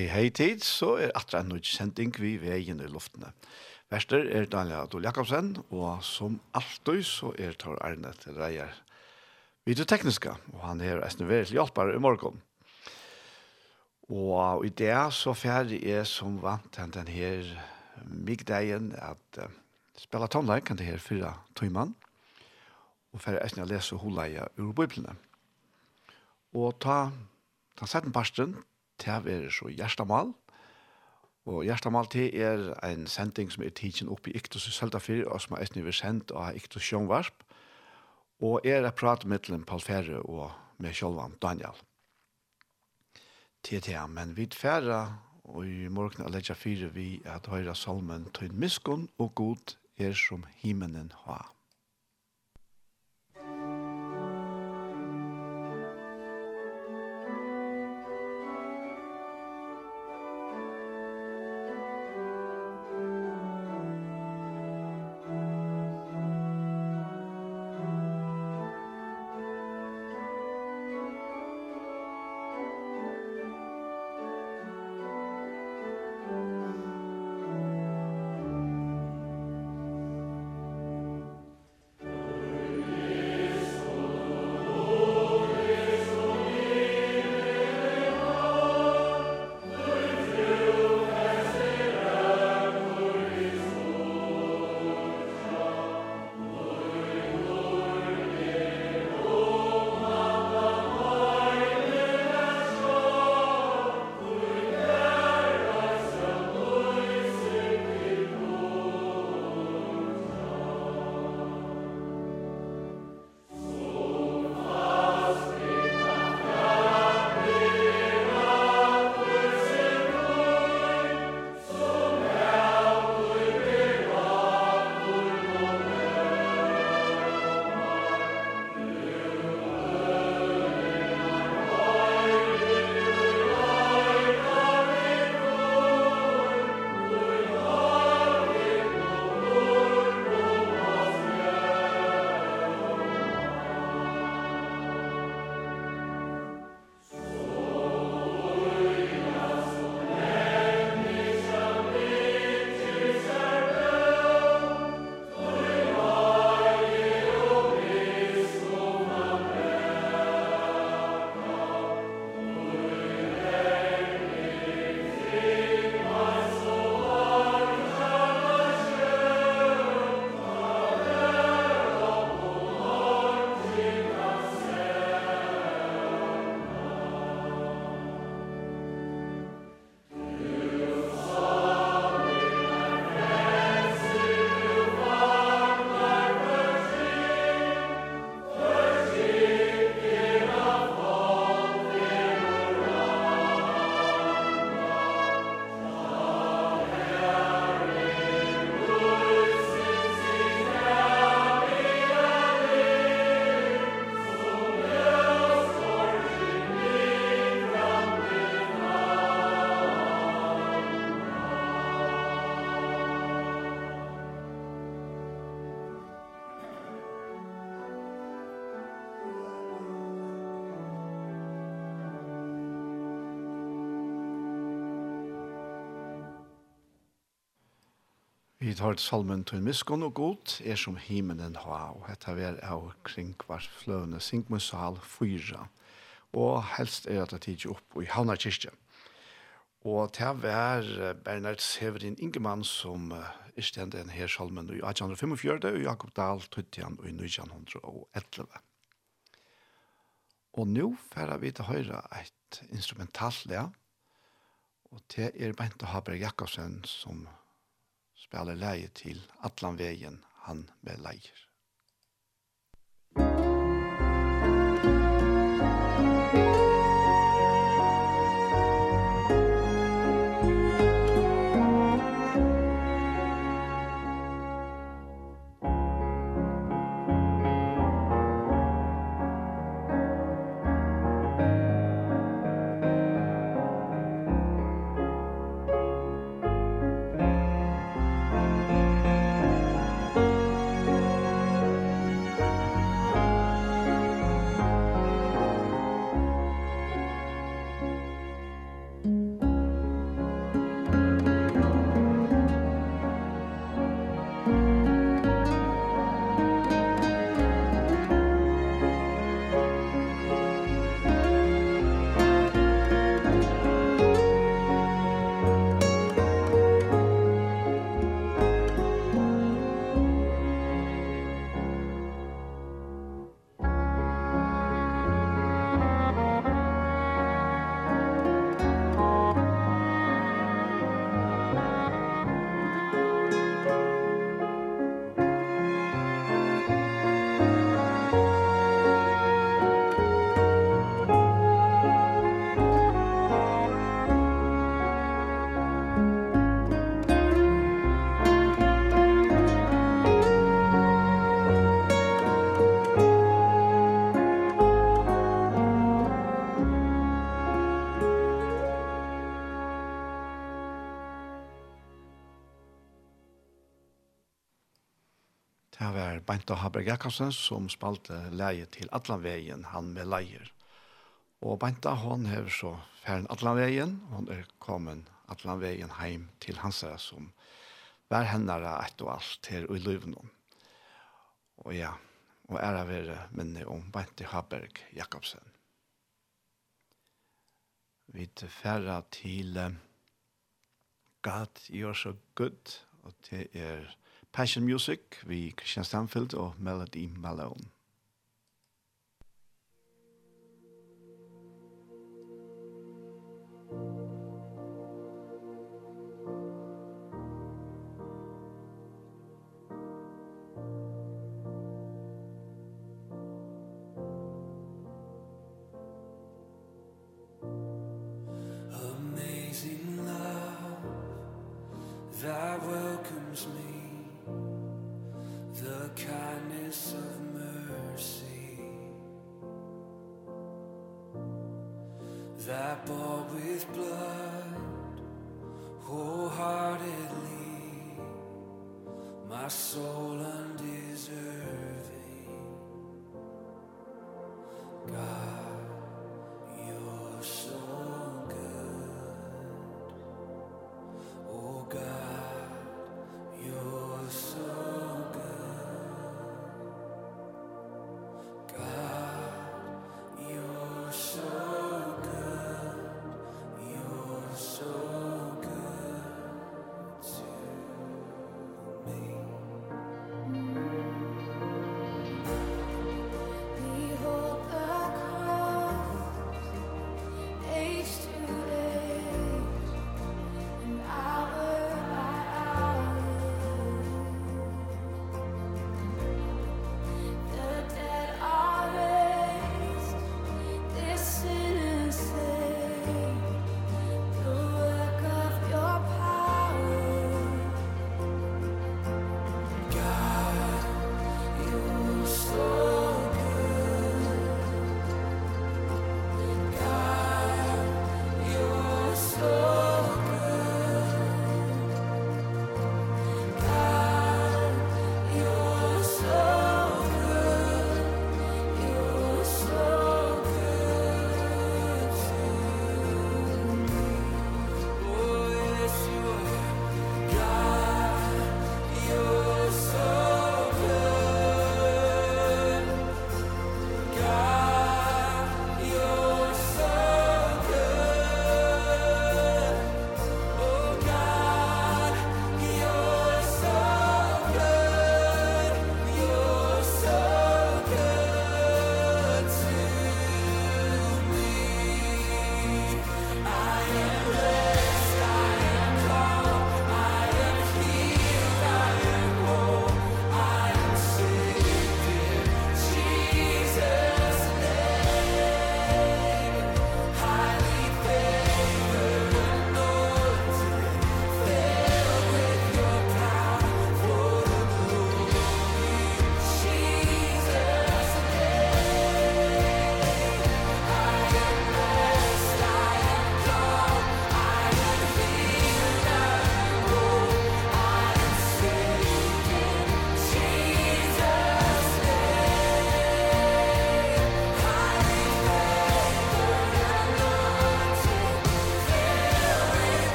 hei hei tid, så er atra en nødt sending vi veien i luftene. Verster er Daniel Adol Jakobsen, og som alltid så er Tor Arne til reier videotekniska, og han er eisne veldig hjelpare i morgen. Og i det så ferdig er som vant han den her migdeien at uh, spela tonleik, kan det her fyra tøymann, og ferdig eisne å lese holaia ur biblene. Og ta, ta setten parsten Tav er så hjertemål. Og hjertemål til er en sending som er tidsen oppe i Iktus i Søltafyr, og som er et nivå sendt av Iktus Sjøngvarsp. Og er jeg prater med til Paul Fære og med Kjølvan Daniel. Til det, men vi fære og i morgen er ledja fire vi at høyre salmen Tøyn miskun og God er som himmelen har. tar et salmen til miskunn og god, er som himmelen har, og dette er av kring hver fløvende sinkmusal fyra, og helst er at det tidlig opp i Havna kyrkje. Og til var Bernard Severin Ingemann som istend en her salmen i 1845, og Jakob Dahl tøytte i 1911. Og nå færer vi til høyre et instrumentalt, ja, og til er Bente Haber Jakobsen som spelar leie til Atlanvegen han med leier. Benta Haberg Jakobsen som spalte leie til Atlanvegen, han med leier. Og Benta, hon har så færen Atlanveien, hon er kommet Atlanvegen heim til Hansa som var henne et og alt her i løven. Og ja, og æra dere minne om Benta Haberg Jakobsen. Vi færa til um, God, you're so good, og til er Passion Music vi Christian Stanfield og Melody Malone.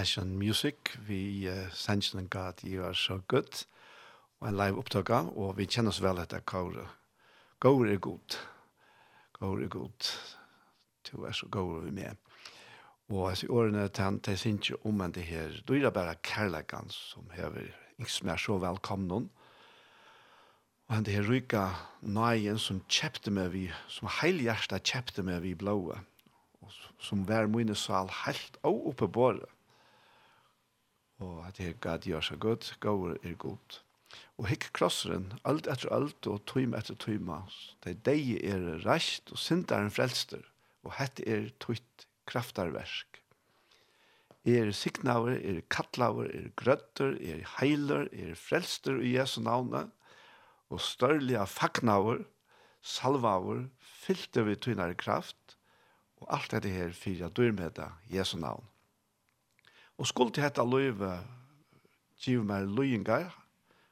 Passion Music. Vi uh, sendte sannsyn God You Are So Good. Og en live opptøkka, og vi kjenner oss vel etter kåre. Kåre er god. Kåre er god. Du er så god vi med. Og altså, i årene til jeg synes ikke om en det her. Du er bare kærlegan som hever. Ikke som er så velkomne. Og han det her ryka nøyen som kjepte meg vi, som heilhjertet kjepte meg vi blåa. Som var mine sal helt og oppe på båret og at jeg gad gjør seg godt, gav er godt. Og hikk krosseren, alt etter alt, og tøyme etter tøyme, det er deg er reist, og syndaren frelster, og hette er tøyt kraftarverk. Er siknaver, er kattlaver, er grøtter, er heiler, er frelster i Jesu navnet, og størlige faknaver, salvaver, fylte vi tøynare kraft, og alt dette her fyrir at du Jesu navn. Og skulle til dette løyve give meg løyengar,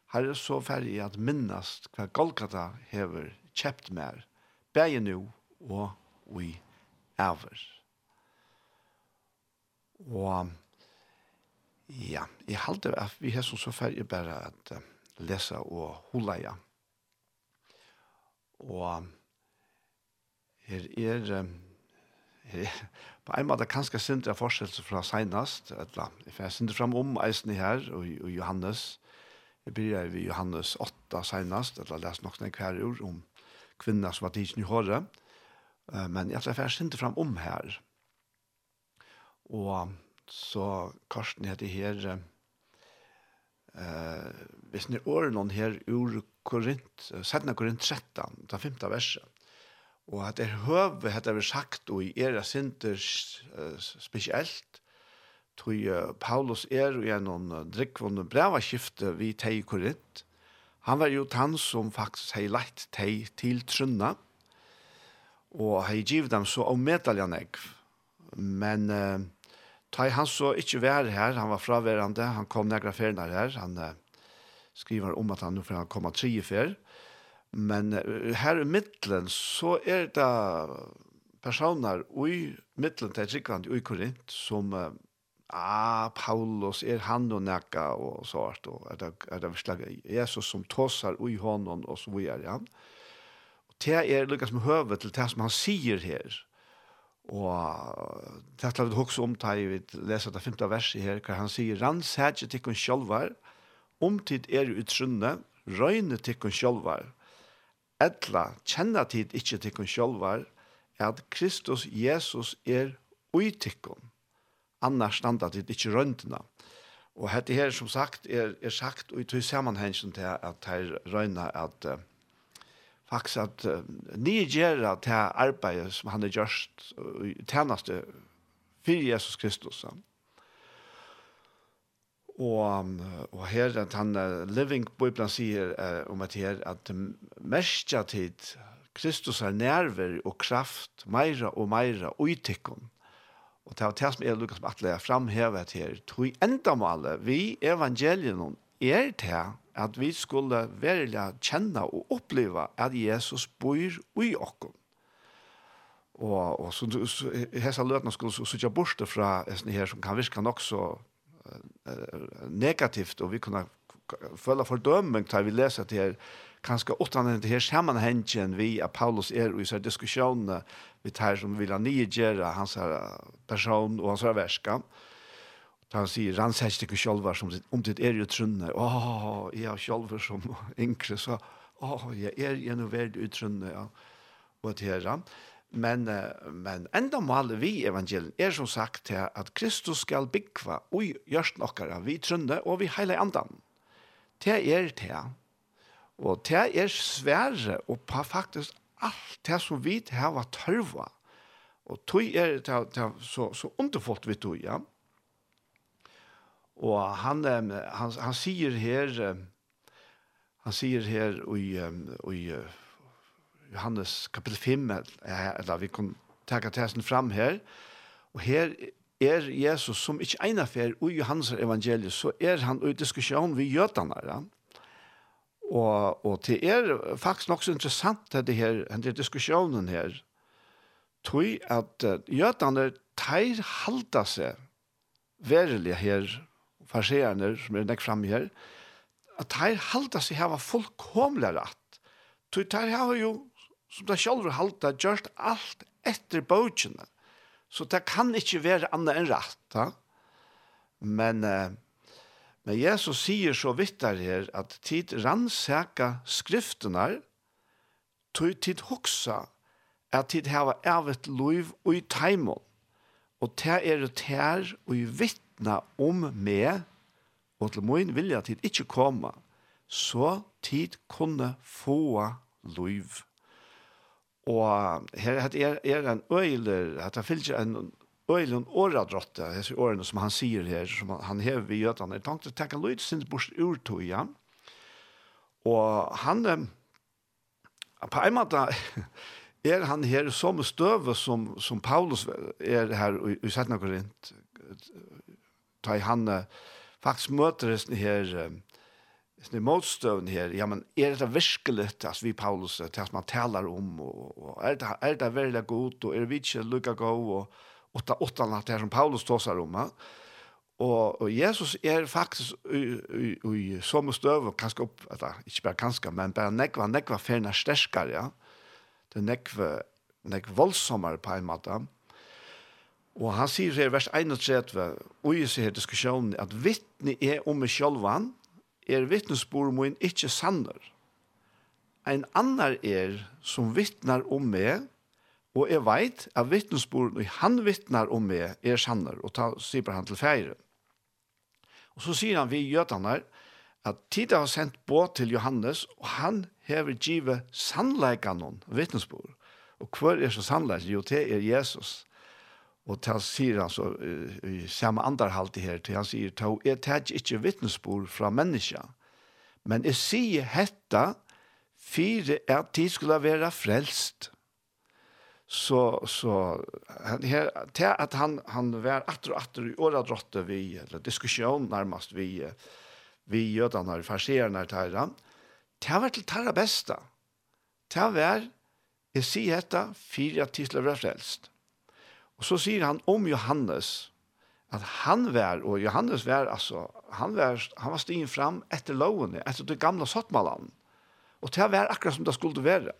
har jeg så ferdig at minnast hva Golgata hever kjept mer, bæge nu og vi æver. Og ja, jeg halte at vi har så ferdig bare at uh, lesa og hulaja. Og her er um, på en måte kanskje sindre forskjell fra eller etla. jeg sindre fram om eisen her, og, og Johannes, jeg blir vi Johannes 8 senast, eller les nok nek hver ord om kvinner som var tidsen i håret, men jeg tror jeg sindre fram om her. Og så Karsten heter her, eh, hvis ni årer noen her ur Korint, 17. Korint 13, den femte verset, Og at er høve, at det er sagt, og i era sinter uh, spesielt, tog uh, Paulus er gjennom uh, drikkvående brevaskifte vi teg i Korint. Han var jo han som faktisk hei lagt teg til Trunna, og hei giv dem så avmedaljan egg. Men uh, teg han så ikke vær her, han var fraværende, han kom negra ferner her, han uh, skriver om at han nå får han komme tre fer, Men her i middelen så er det personer i middelen til Trikland i Korint som ah, Paulus, er han og nekka og sånt, og er det, er det virkelig Jesus som tåsar ui hånden og så videre, ja. Og det er lukka som høve til det som han sier her, og det er det også om vi leser det femte verset her, hva han sier, «Rans hætje tikkun sjolvar, omtid er utrunne, røyne tikkun sjolvar, etla kjenner tid ikke til kun er at Kristus Jesus er uitikon. Annars standa tid ikke røntena. Og dette her, som sagt, er, er sagt og i tog sammenhengen til at her røyna at uh, faktisk at uh, nye gjerra til arbeidet som han er gjørst, uh, tjeneste for Jesus Kristus. Uh. Og, og her at han living Bibelen sier uh, om at her at mestja tid Kristus er nerver og kraft meira og meira uitikon. Og det er det som er Lukas Batle er framhevet her. Tog endamålet vi evangelien er det at vi skulle verla kjenne og oppleve at Jesus bor i okken. Og, og så, så, hessa løtene skulle så, så, borte fra sånne her som kan virka nok så negativt og vi kunne føle fordømming til vi leser til her, kanskje åttan enn til her sammanhengen vi av Paulus er og i sånne diskusjonene vi tar som vil han nygjere hans her person og hans her verska. Da han sier, rannsett ikke sjolver som om det er jo trunne. Åh, jeg har sjolver som yngre, så åh, jeg er jo noe verd utrunne, ja. Og til her, Men, men enda mål vi evangelien er som sagt til at Kristus skal byggva og gjørst nokkara vi trunde og vi heile andan. Det er det. Og det er svære og på faktisk alt det som vi har tørva. Og tog er det, det så, så underfullt vi tog, ja. Og han, han, han, han sier her, han sier her i, i Johannes kapitel 5, eller vi kan ta tesen fram her, og her er Jesus som ikke egnet for i Johannes evangeliet, så er han i diskusjon ved jødene. Ja? Og, og det er faktisk nok så interessant det her, denne diskusjonen her, tog at uh, jødene teir halda seg verilig her, farserende som er nekk fram her, at teir halda seg hava fullkomlig rett. Tog teir hava jo som det sjálfur halda gjort alt etter bøkene. Så det kan ikke være annet enn rett. Da. Men, eh, men Jesus sier så vidt der her at tid rannsaka skriftene, tog tid hoksa at tid hava evet loiv og i taimon. Og det er det her og i vittna om me og til moin vilja tid ikkje koma så tid kunne få loiv Og her er, er en øyler, at det finnes en øyler en åradrotte, disse årene som han sier her, som han hever i gjøtene. Jeg tenkte å tenke løyde sin bort ur tog, ja. Og han, på en måte, er han her som støve som, som Paulus er her i, i Sætna Korint, da han faktisk møter hesten her, sån motstånd her, Ja men er det virkelig at vi Paulus til at man taler om og, og er, det er det veldig godt, og er vi ikke lucka gå og åtta åtta natt här som Paulus tosar om. Ja? Og, og Jesus er faktisk i, i, som støv, og kanskje opp, etter, ikke bare kanskje, men bare nekva, nekva ferne sterskere, ja. Det nekva, nekva voldsommere på en måte. Og han sier her i vers 31, og i sier diskusjonen, at vittne er om meg sjølvan, er vittnesbord min ikke sanner. En annar er som vittnar om meg, og jeg veit at vittnesbord han vittnar om meg er sanner, og ta, sier han til feire. Og så sier han vi gjøtene at tida har sendt båt til Johannes, og han hever give sannleikanon, vittnesbord. Og hva er så sannleik? Jo, det er Jesus. Og ta sier altså, i samme andarhalte her, til han sier, ta, er tar ikke vittnesbord fra menneska, men jeg sier hetta, fire at de skulle være frelst. Så, så her, til at han, han var atter og atter i året råtte vi, eller diskusjon nærmest vi, vi jødene og farserene til han, det var til det bästa Det var, jeg sier hetta, fire at de skulle være frelst. Og så sier han om Johannes, at han var, og Johannes var, altså, han var, han var stigen fram etter lovene, etter det gamle sottmalen. Og det var akkurat som det skulle være.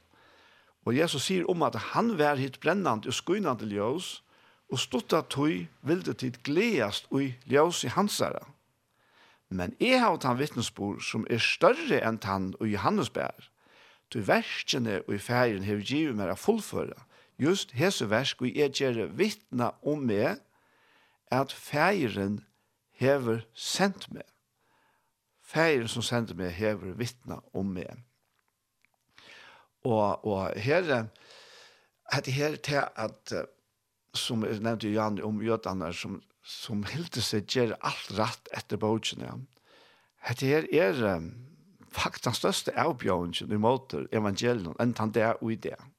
Og Jesus sier om at han var hit brennende og skynende ljøs, og stått at tog vilde tid gledast og ljøs i hansere. Men jeg har hatt han vittnesbord som er større enn han og Johannes bær. Du verskjene og i ferien har givet meg å fullføre just hese versk og jeg gjør vittna om meg at feiren hever sendt meg. Feiren som sender meg hever vittna om meg. Og, og her er det her til at som jeg nevnte Jan om jødene som, som hilder seg gjør alt rett etter bøkene. det her er faktisk den største avbjørnsen i måter evangelien enn han det og i det. Mm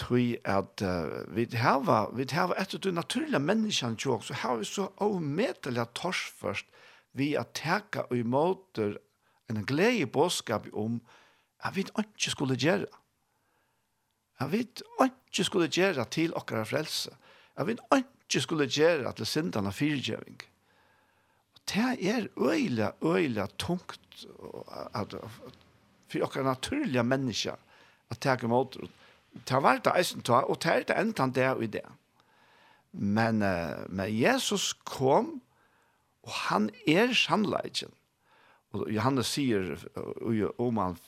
tror at uh, vi har vi har etter du naturlige menneskene tjokk, så har vi så avmetelig tors først vi at teka og imøter en glede bådskap om at vi ikke skulle gjøre. At vi ikke skulle gjøre til okkara frelse. At vi ikke skulle gjøre til syndene fyrgjøring. Det er øyla, øyla tungt at, for okkara naturlige mennesker at ta imøter og ta var det eisen ta, og ta er det enda det og det. Men, uh, men Jesus kom, og han er sannleggen. Og Johannes sier, om han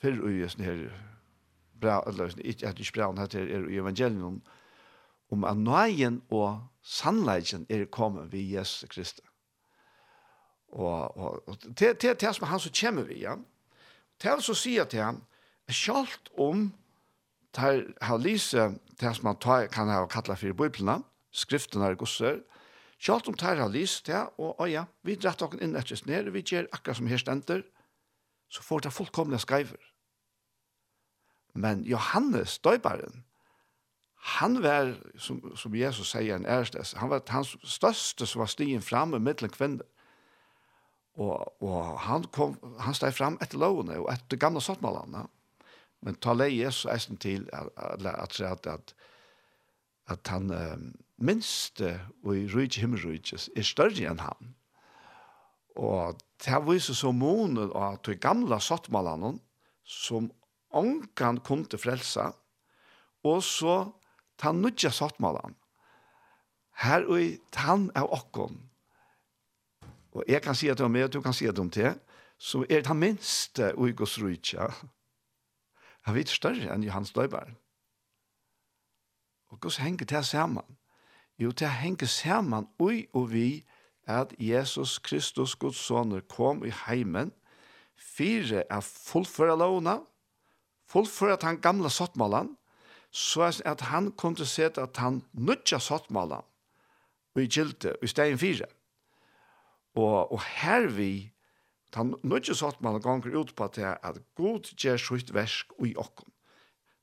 før og i sånne her, bra, eller ikke at ikke bra, han heter er i evangelium, om at nøyen og sannleidjen er kommet ved Jesus Kristus. Og, og, og det, det, det som han så kommer vi, ja. Til så sier til han, selv om tar har lise det som man tar, kan ha kalla for biblene, skriftene er gosser, Kjalt om tar har list det, og ja, vi dratt dere inn etter ned, vi gjør akkurat som her stender, så får det fullkomne skriver. Men Johannes, døybaren, han var, som, som Jesus sier en ærestes, han var hans største som var stigen fram med middelen kvinner. Og, og han, kom, han steg fram etter lovene og etter gamle sottmålene. Ja Men ta lei Jesus eisen til at at at at at han um, minste og i rujtje himmelrujtjes er større enn han. Og det viser så månen at de gamle sottmalene som ångan kom til frelsa og så ta nudja sottmalene her og i tann av okkon. Og jeg kan si at det om meg, og du kan si at det om med, så er det minste og i gos rujtja er vidt større enn Johans Døybar. Og hvordan henger det sammen? Jo, det henger sammen ui og vi at Jesus Kristus, Guds sønner, kom i heimen fire er fullføra lovene, fullføra den gamle sottmålen, så at han kunne se at han nødja sottmålen og i gilte i stegen fire. Og, og her vi Den nødje sagt man ganger ut på at at god gjør sitt versk i okken.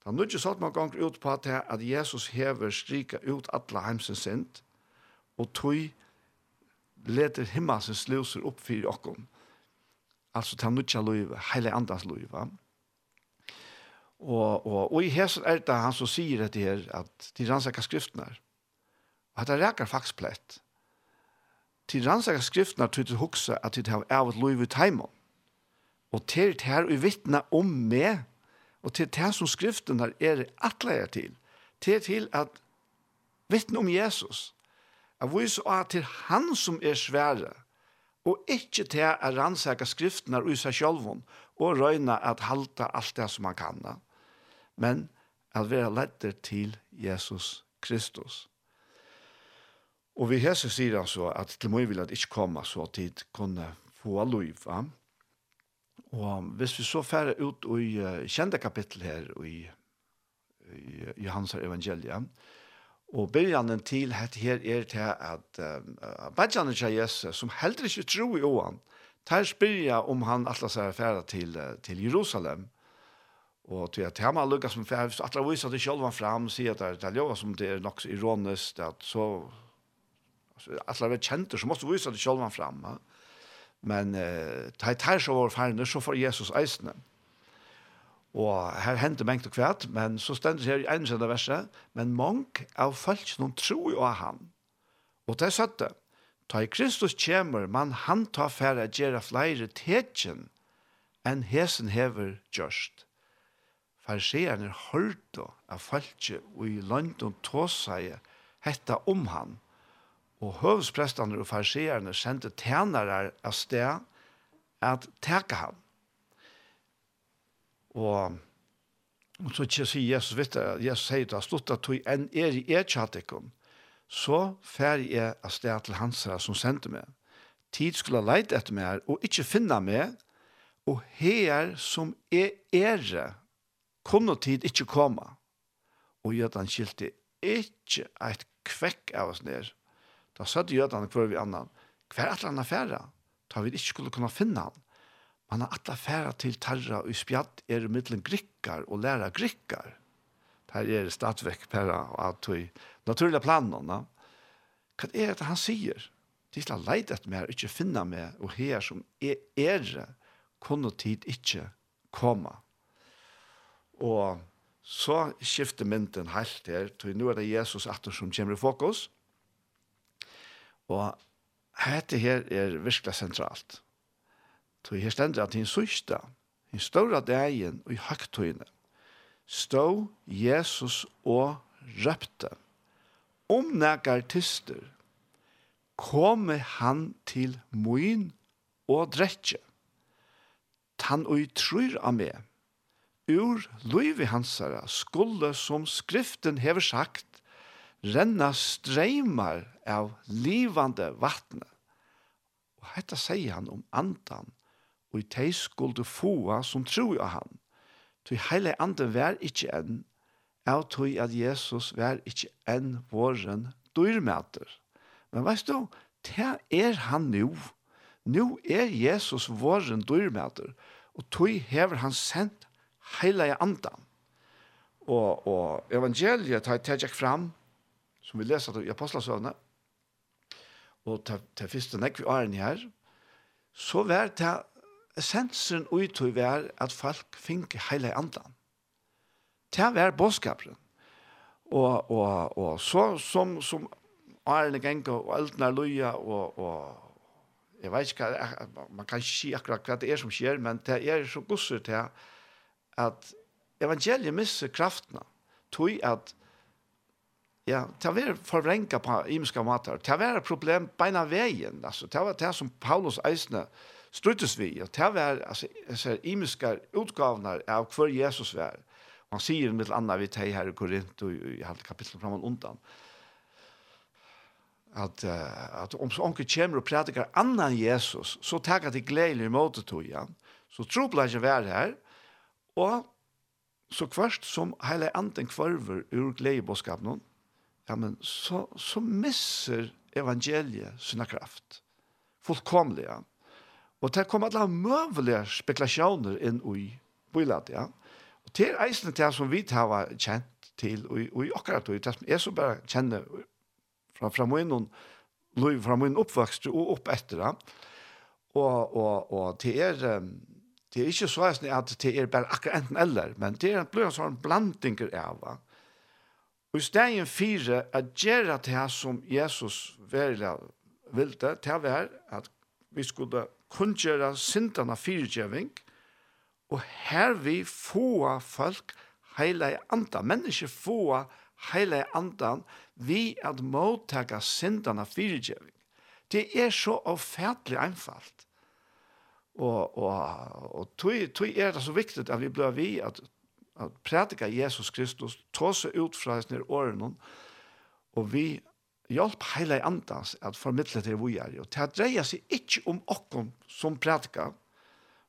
Den nødje sagt man ganger ut på at at Jesus hever strika ut alle heimsens sint, og tog leter himmelsens løser opp for okken. Altså til nødje løyve, hele andres løyve. Og, og, og i hesen er det han som sier dette her, at de rannsakar skriftene. Og at det reker faktisk plett til rannsaka skriftene til til hukse at til har av et lov i teimen. Og til det her og vittne om meg, og til det som skriftene er atleir til, til til at vittne om Jesus, at vi så er til han som er svære, og ikke til å rannsaka skriftene i seg selv, og røyne at halta alt det som man kan. Men at være letter til Jesus Kristus. Og vi hese sier han så at til mye vil at ikke komme så tid kunne få lov. Ja? Og hvis vi så færre ut i uh, kjente kapittel her i, i Johans evangeliet, og begynner til at her er til at uh, badjane til Jesus, som heller ikke tror i åen, tar spyrja om han atlas er færre til, til Jerusalem, Og til at hjemme lukket som færre, så atler viser det selv fram, sier at det er lov som det er nok ironisk, at så alla vet kjente, så måtte vi vise det selv fram fremme. Men eh, da så var ferdig, så får Jesus eisene. Og her hendte mengt og kvært, men så stendur her i en sida verset, men mong av folk noen tru jo av han. Og det er søtt det. Ta i Kristus kjemur, man han ta færre gjerra flere tetjen enn hesen hever gjørst. Farsierne hørte av folk og i London tåsaie hetta om han. Og høvesprestene og farsierne sendte tjenere av sted at teka ham. Og, og så ikke sier Jesus, vet du, Jesus sier det, stått at du en er i et tjatikken, så fer jeg av sted til hans som sendte meg. Tid skulle leite etter meg og ikke finne meg, og her som er ere, kunne tid ikke komme. Og gjør den skilte ikke et kvekk av oss ned. Da sødde jødene hver vi annan. Hver at han affæra? Da vi ikke skulle kunne finne han. Man har alle færre til tarra og spjatt er i middelen grikkar og læra grikkar. Der er stadvekk pæra og at vi naturlige planene. Hva er det han sier? De skal leide etter meg, ikke finne meg, og her som er ære, kunne tid ikke komme. Og så skifter mynden helt her, til nå er det Jesus atter som kommer i fokus, Og dette her er virkelig sentralt. Så her stender at hins sørste, hins større dagen og i høgtøyene, stå Jesus og røpte. Om nægar tister, komme han til moin og dretje. Tan og i trur av meg, ur løyvi hansara skulle som skriften hever sagt, renna streimar av livande vattne. Og hetta sier han om andan, og i teg skulle fåa som tro av han. Tog heile anden vær ikkje enn, av tog at Jesus vær ikkje enn våren dyrmæter. Men veist du, det er han nu. Nu er Jesus våren dyrmæter, og tog hever han sendt heile andan. Og, og evangeliet har jeg fram, som vi leser i Apostelsøvnet, og til, til første nekk vi åren her, så var det essensen uttøy var at folk fikk heile andan. Det var bådskaperen. Og, og, og så som, som årene ganger og elden er loja og, og jeg vet ikke, man kan ikke si akkurat hva det er som skjer, men det er så gusser til at evangeliet misser kraftene, tog at Ja, det var forvrenka på imiska matar. Det var et problem beina veien, altså. Det var det som Paulus eisne struttes vi, og det var altså, imiska utgavene av hver Jesus var. Og han sier mitt anna vi teg her i Korint, og i halvt kapittel fram og undan, at, uh, at om så onker kommer og prædikar annan Jesus, så takk at gleder i måte tog igjen. så tro på ikke være her, og så kvart som hele anden kvarver ur gledebåskapen, ja, men så, så misser evangeliet sina kraft. Fullkomliga. Og det kommer alle møvelige spekulasjoner inn i biladet, ja. Og det er eisene til som vi har kjent til, og, og i akkurat det, det som jeg så bare kjenner fra, fra min liv, fra min oppvokst og opp etter det. Og, og, og det er, det er ikke så at det er bare akkurat enten eller, men det er en, en sånn blandinger av, det. Og i stegen fire, at gjøre det som Jesus verla ville, til å at vi skulle kunngjøre syndene firegjøving, og her vi få folk heile andan, mennesker få heile andan, vi at mottaka syndene firegjøving. Det er så ofertelig einfalt. Og, og, og tog, tog er det så viktig at vi blir vi at at prædika Jesus Kristus, tåse ut fra hans nere årene, og vi hjelp heile andans at formidle til vi er. Og det dreier seg ikke om okken som prædika,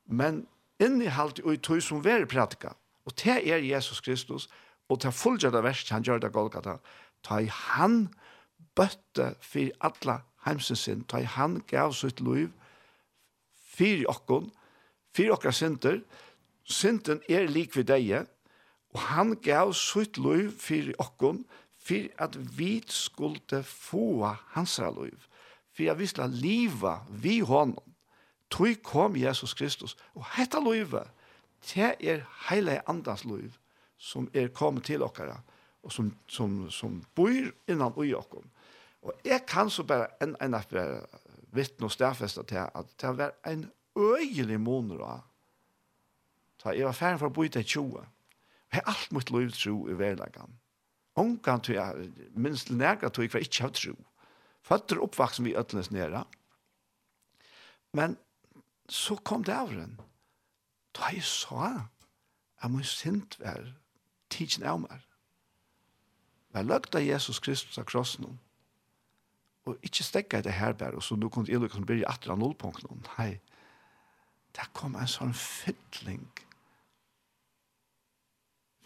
men innehalt og i tog som vi er prædika. Og det er Jesus Kristus, og det er fullgjørte verset han gjør det Golgata, ta i han bøtte for alle heimsens sin, ta i han gav sitt liv, for okkon, for okkar synder, synden er lik vi deg, Og han gav sitt liv for okkon, for at vi skulle få hans liv. For at vi skulle liva vi honom. Tøy kom Jesus Kristus. Og hetta livet, det er heile andans liv som er kommet til okkara, og som, som, som bor innan ui okkom. Og jeg kan så bare en, en av vittne og stedfeste til at det var en øyelig måneder da. Ta, jeg var ferdig for å bo i det 20 Jeg har alt mitt liv tro i verleggen. Ongan tror jeg, minst nærkant tror jeg hva jeg ikke har tro. Føtter oppvaksen vi øtlenes nere. Men så kom det av den. Da jeg sa jeg må sint være tidsen av meg. Jeg løgte av Jesus Kristus av krossen og ikke stekka det her bare, og så nå kunne jeg lukke som blir i atra nullpunkt. Nei, der kom en sånn fytling av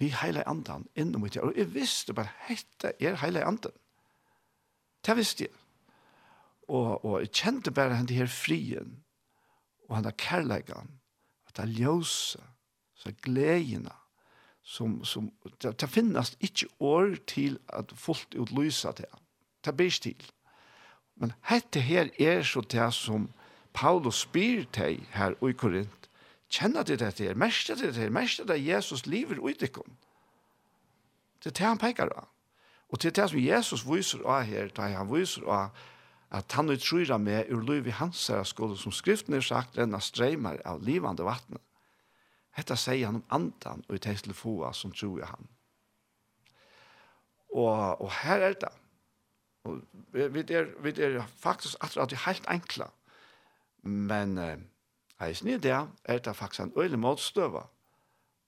vi heile andan inn mot. Og jeg visste bare, hette er heile andan. Det visste jeg. Og, og jeg kjente bare henne her frien, og henne kærleggen, at det ljøse, så gledene, som, som, det, det finnes ikke år til at folk utlyser det. Det blir ikke til. Men hette her er så det som Paulus spyr til her i Korint, Kjenner det det her, mester det her, mester det Jesus lever ut ikon. Det er det han peker av. Og det er det som Jesus viser av her, da han viser av at han utryrer med ur liv i hans skole, som skriften er sagt, denne streimar av livande vattnet. Hetta sier han om andan og i teistelofoa som tror han. Og, og her er det. Og vi, vi, er, vi er faktisk at det er helt enkla. Men eh, Eisen i det er det faktisk en øyelig motstøve.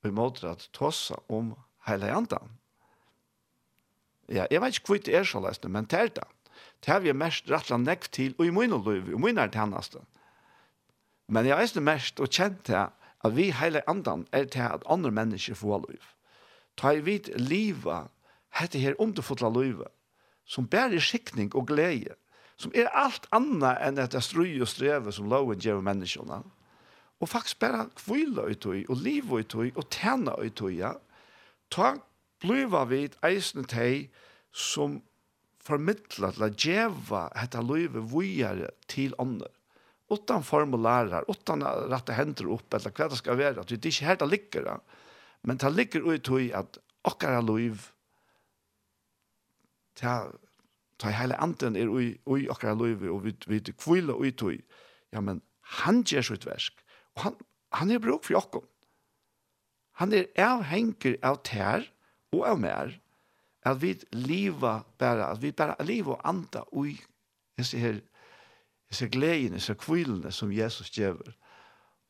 Vi måtte at tossa om hele andan. Ja, jeg vet ikke hvor det er så løsende, men det er det. Det har vi mest rettelig nekk til, og i min liv, og min er det henneste. Men jeg er mest og kjent til at vi hele andan er til at andre mennesker får liv. Ta i vidt livet, hette her underfotla livet, som bærer skikning og glede, som er alt annet enn etter strøy og streve som loven gjør menneskene. Mm og faktisk bare kvile ut i, og liv ut i, og tjene ut i, ja. Ta bliva vid eisen teg som formidla til å djeva dette livet vujere til andre. Utan formulærer, utan rette hender opp, eller hva det skal være, at det ikke her det ligger. Men det ligger ut i at okkara liv, ta ta hele anden er ui ui okkara liv og vi vi kvila ui tui ja men han ger sitt verk Og han, han er bruk for jokken. Han er avhenker av tær og av mer, at vi liva bare, at vi bare liva og anda ui disse her, gleden, jeg ser kvillene som Jesus gjør.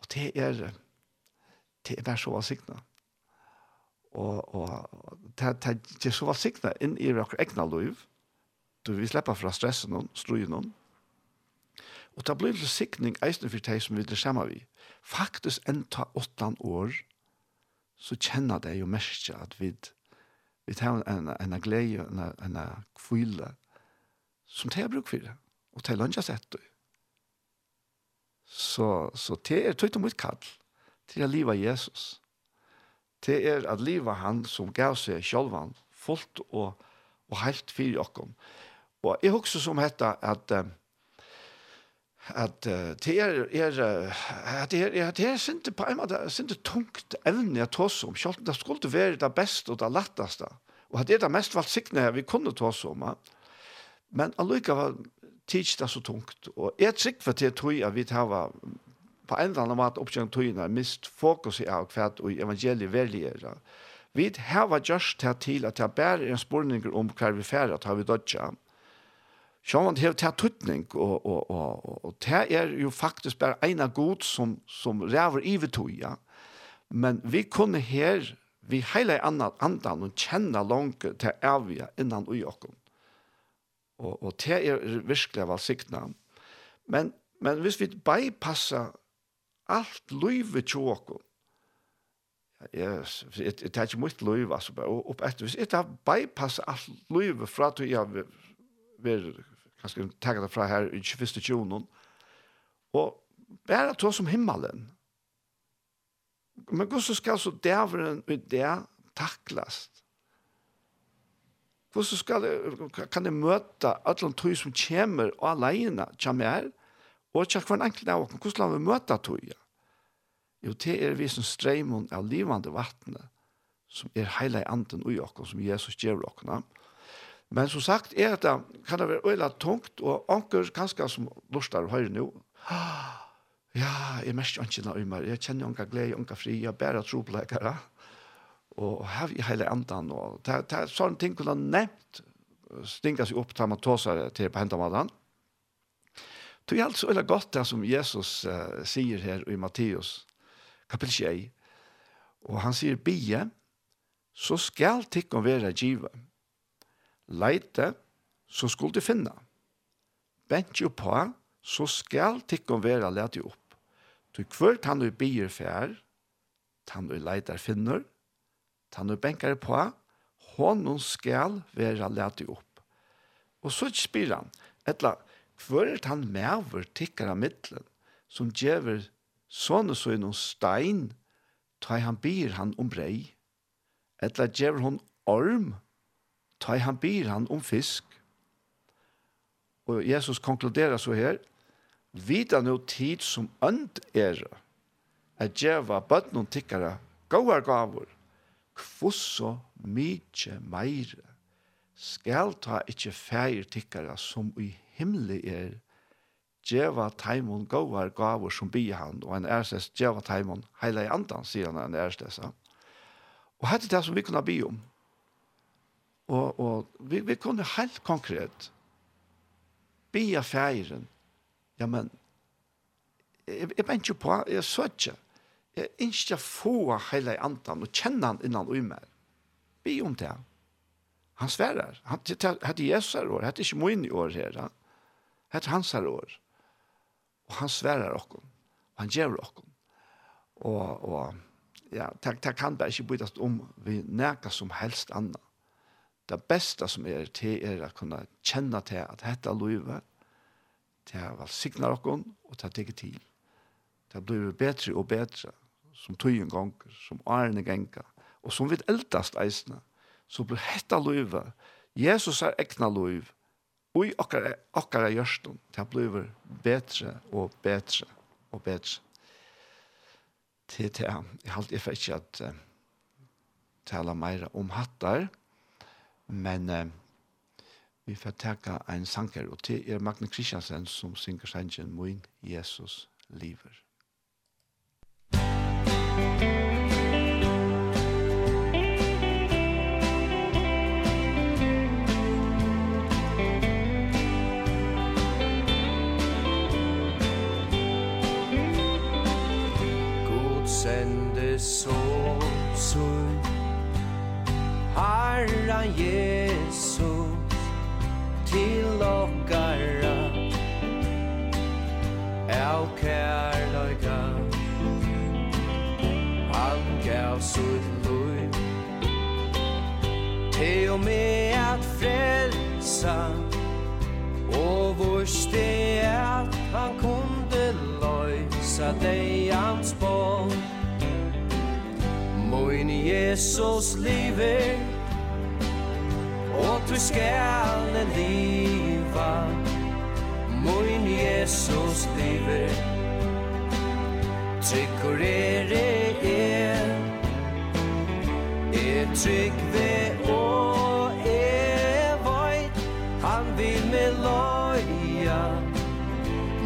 Og det er, det er bare så valsikna. Og, og det, det, det er så valsikna inn i vår egna liv, Du vi släpper fra stressen og strøyen og Og det blir til sikning eisen for deg som vi det skjemmer vi. Faktisk enn ta åttan år, så kjenner det jo mest at vi vi tar en, en glede, en, en kvile, som det er bruk for det. Og det er lønne sett det. Så, så det er tøyt og mot kall. Det å livet Jesus. Det er at livet han som gav seg selv fullt og, og helt i okkom. Og jeg husker som heter at um, at det er er at det er det er sinte på en måte sinte tungt evne jeg tås om. Selv det skulle være det beste og det letteste og at det er det mest valgt valgsiktene vi kunne tås om men allikevel tids det så tungt og jeg trygg for det tog at vi tar på en eller annen måte oppgjøring togene mist fokus i av hvert og evangeliet velger. vi har gjørst det til at det bare er en spørning om hva vi færre tar vi dødja Så man har tatt tøtning, og og og og, og tær er jo faktisk bare en av god som som ræver i vi tog, ja. Men vi kunne her vi hele annan andan og kjenne langt til evige innan ui okkom. Og, og det er virkelig valsikna. Men, men hvis vi bypassa alt løyve til okkom, yes, det er ikke mye liv, altså, og opp etter, hvis jeg bypass alt livet fra til jeg vil ganska ta det fra her i 21. tjonen. Og bare ta som himmelen. Men hvordan skal så dæveren ut det taklas? Hvordan skal det, kan det møte alle de som kommer og alene kommer her, og ikke hver enkelt av oss, hvordan vi møte tog? Jo, det er vi som streimer av livande vattnet, som er hele anden og i oss, som Jesus gjør oss. Men som sagt er det, kan det være øyla tungt, og anker kanskje som lustar høyre nå, ja, jeg mest ikke noe meg, jeg kjenner anker glede, anker fri, jeg bærer troblekere, og her i hele andan, og det, det er sånne ting kunne nevnt, stinga seg opp til man tåser til på hendamadan. Det er alt så øyla godt det som Jesus uh, sier her i Matteus, kapittel 6, og han sier, bie, så skal tikkum være givet, leite, så skulle du finne. Bent jo på, så skal tikkum vera leti opp. Du kvør tann du bier fær, tann du leitar finner, tann du benkar på, honom skal vera leti opp. Og så spyr han, etla, kvør er tann mever tikkar av middelen, som djever sånne så i noen stein, tar han bier han om brei, etla djever hon orm, ta han byr han om fisk. Og Jesus konkluderer så her, vita no tid som ønd er, at djeva bøtnum tikkere, gauar gavur, kvosso mykje meire, skal ta ikkje feir tikkere som i himmelig er, djeva taimon gauar gavur som bi han, og en ærstes djeva taimon heila i andan, sier han en ærstes. Og hette det som vi kunne by om, Og, og vi, vi kunne helt konkret be av feiren. Ja, men jeg, jeg bent jo på, jeg så ikke. Jeg ikke få hele andan og kjenne han innan og i. Be om det. Han sverar. Han hette Jesus her år. Hette ikke min i år her. Hette hans her år. Og han sverar okken. Og han gjør okken. Og, og ja, det, det kan bare ikke byttes om vi nækker som helst annet det beste som er til er å kunne kjenne til at dette er livet, til å signe dere og til å tenke til. Det blir bedre og bedre, som tog en gang, som årene ganger, og som vi eldast eisene, så blir dette livet, Jesus er ekne liv, og i akkurat akkara gjørsten, det blir bedre og bedre og bedre. Til det, jeg har halte ikke at uh, tala meira om hattar, Men eh, vi får takke en sanger, og til er Magne Kristiansen som synger sangen «Moin Jesus lever». Jesus til okkara. Au kærløyga Han gav sutt lui Till og med at frelsa Og vårs at han kunde løysa dig hans Moin Jesus livet og du skal leva Moin Jesus lever Tryggur er er. Er trygg ve og er veit Han vil me loja.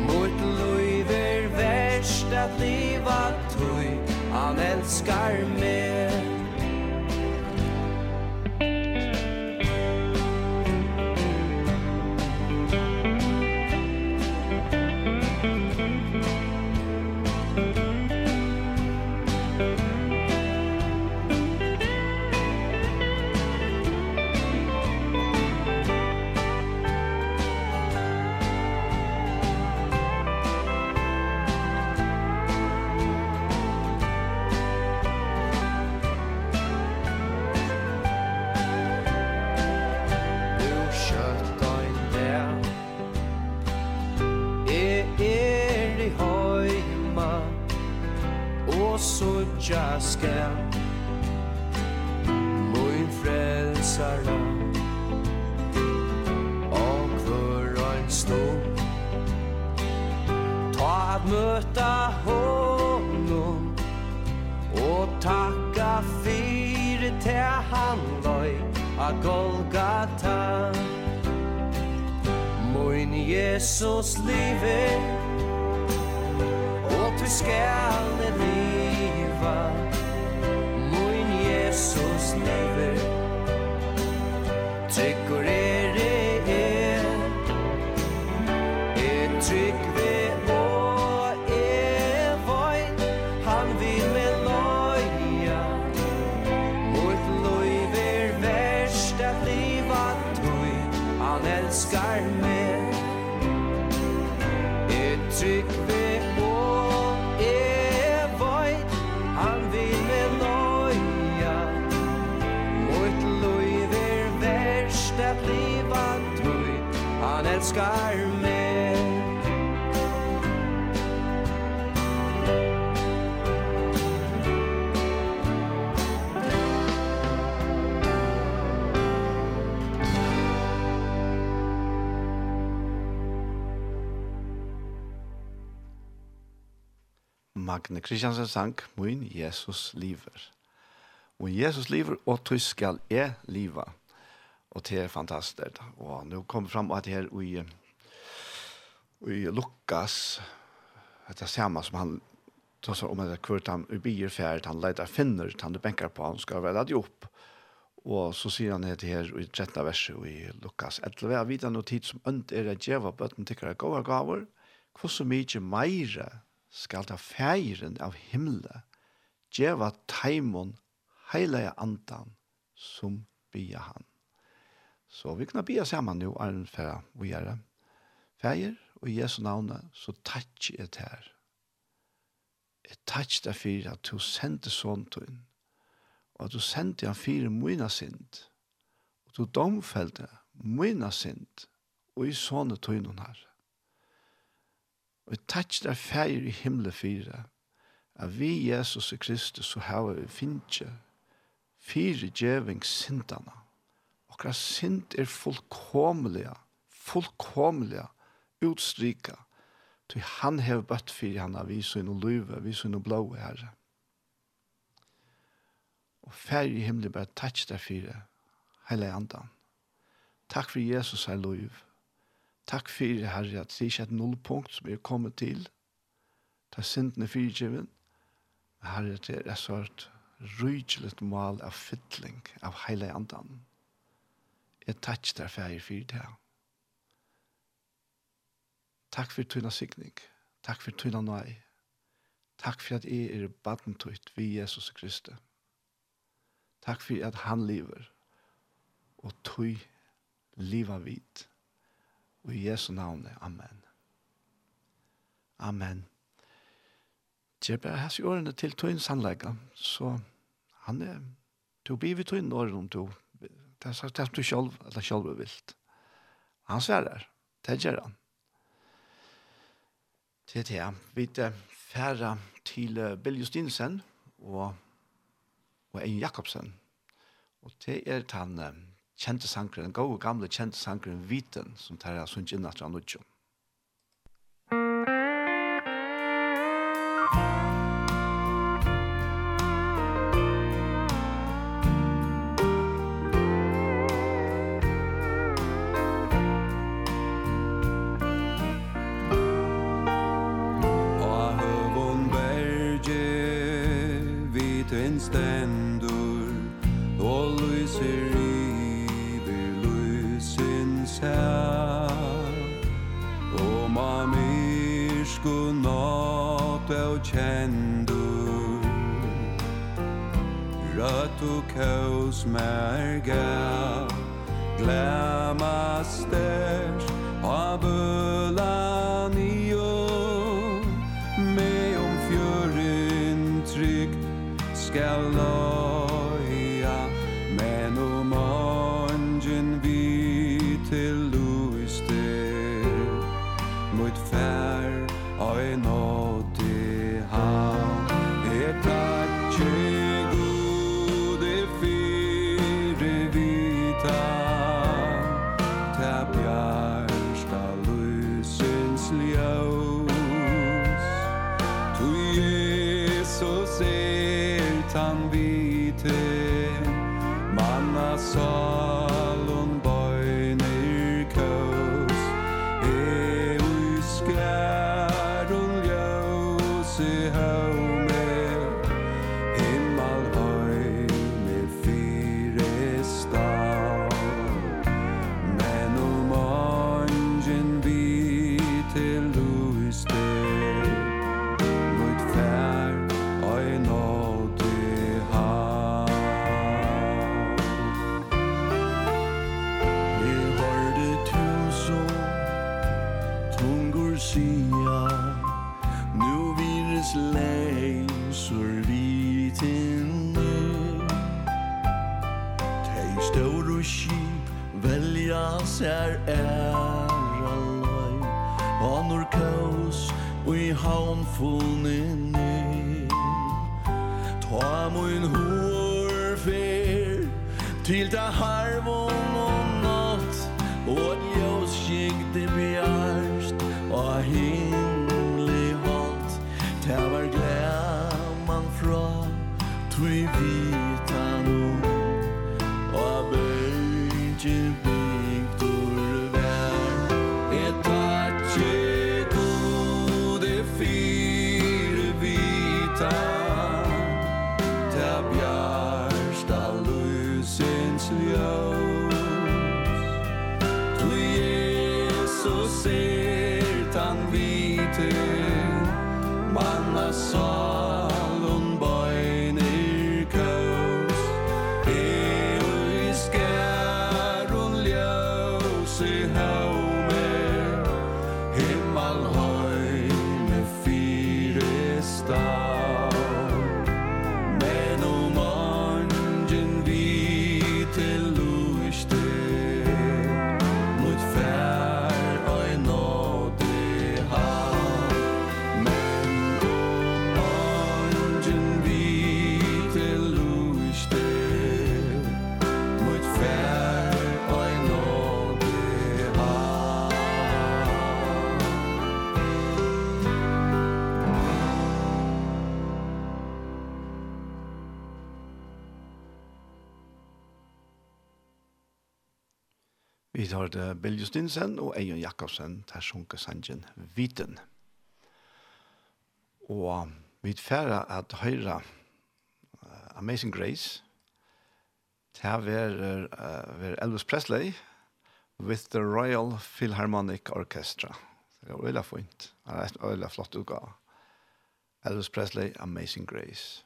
Mot loiver verst at liva tui Han elskar meg. jag ska Moin frelsara Och för en stund Ta att möta honom Och tacka för till han loj A Golgata Min Jesus livet Och du ska det Agne Kristiansen sang «Min Jesus lever». «Min Jesus lever, og du skal jeg leva. Og det er fantastisk. Og nå kommer fram at det her i, i Lukas, det er samme som han tar om at kvart han i bier ferd, han leder finner, han du benker på, han skal være det opp. Og så sier han det her i 13. verset i Lukas. Etter hva vidt han noe tid som ønt er å djeva bøtten til hva gaver, hvordan mye meire skal ta feiren av himle, djeva taimon heilige andan som bia han. Så vi kunne bia saman nu, Arne Færa, vi er det. Feir og Jesu navne, så takk er et her. Jeg takk deg for at du sendte sånn til henne, og at du sendte han fire mine synd, og du domfelte mine synd, og i sånne tøynen her. Og jeg takk deg feir i himmelen fyra, at vi Jesus og Kristus så har vi finnje, fire djeving sindana. Okra sind er fullkomlige, fullkomlige utstrika, til han hev bøtt fyrir han av vi så inn og løyve, vi så inn og blåe herre. Og feir i himmelen bare takk deg fyra, heilig andan. Takk for Jesus, heilig løyve. Takk for det, Herre, at det ikke er et nullpunkt som er kommet til. Det er sintene fyrtjeven. Herre, det er et sånt rydgelig mål av fytling av hele andan. Jeg takk der for jeg fyrt her. Takk for tøyna sikning. Takk for tøyna nøy. Takk for at jeg er baden tøyt vi Jesus Kristus. Takk for at han lever. Og tøy liva vidt. Og i Jesu navn, Amen. Amen. Gjør bare hans i årene til tøyens anleggen, så han er, du blir vi tøyne årene om du, det er det du selv, eller selv er vilt. Han ser der, det gjør han. Til det, vi er færre til Bill Justinsen og, og Ein Jakobsen. Og det er tannet kjente sankeren, gode gamle kjente sankeren Viten, som tar jeg sunnet inn at han utgjør. Vi det Bill Justinsen og Eion Jakobsen til Sjunke Sanjen Viten. Og vi færre at høyre Amazing Grace til ver, uh, Elvis Presley with the Royal Philharmonic Orchestra. Det er øyla fint. Det er øyla flott utgave. Elvis Presley, Amazing Grace.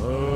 Oh.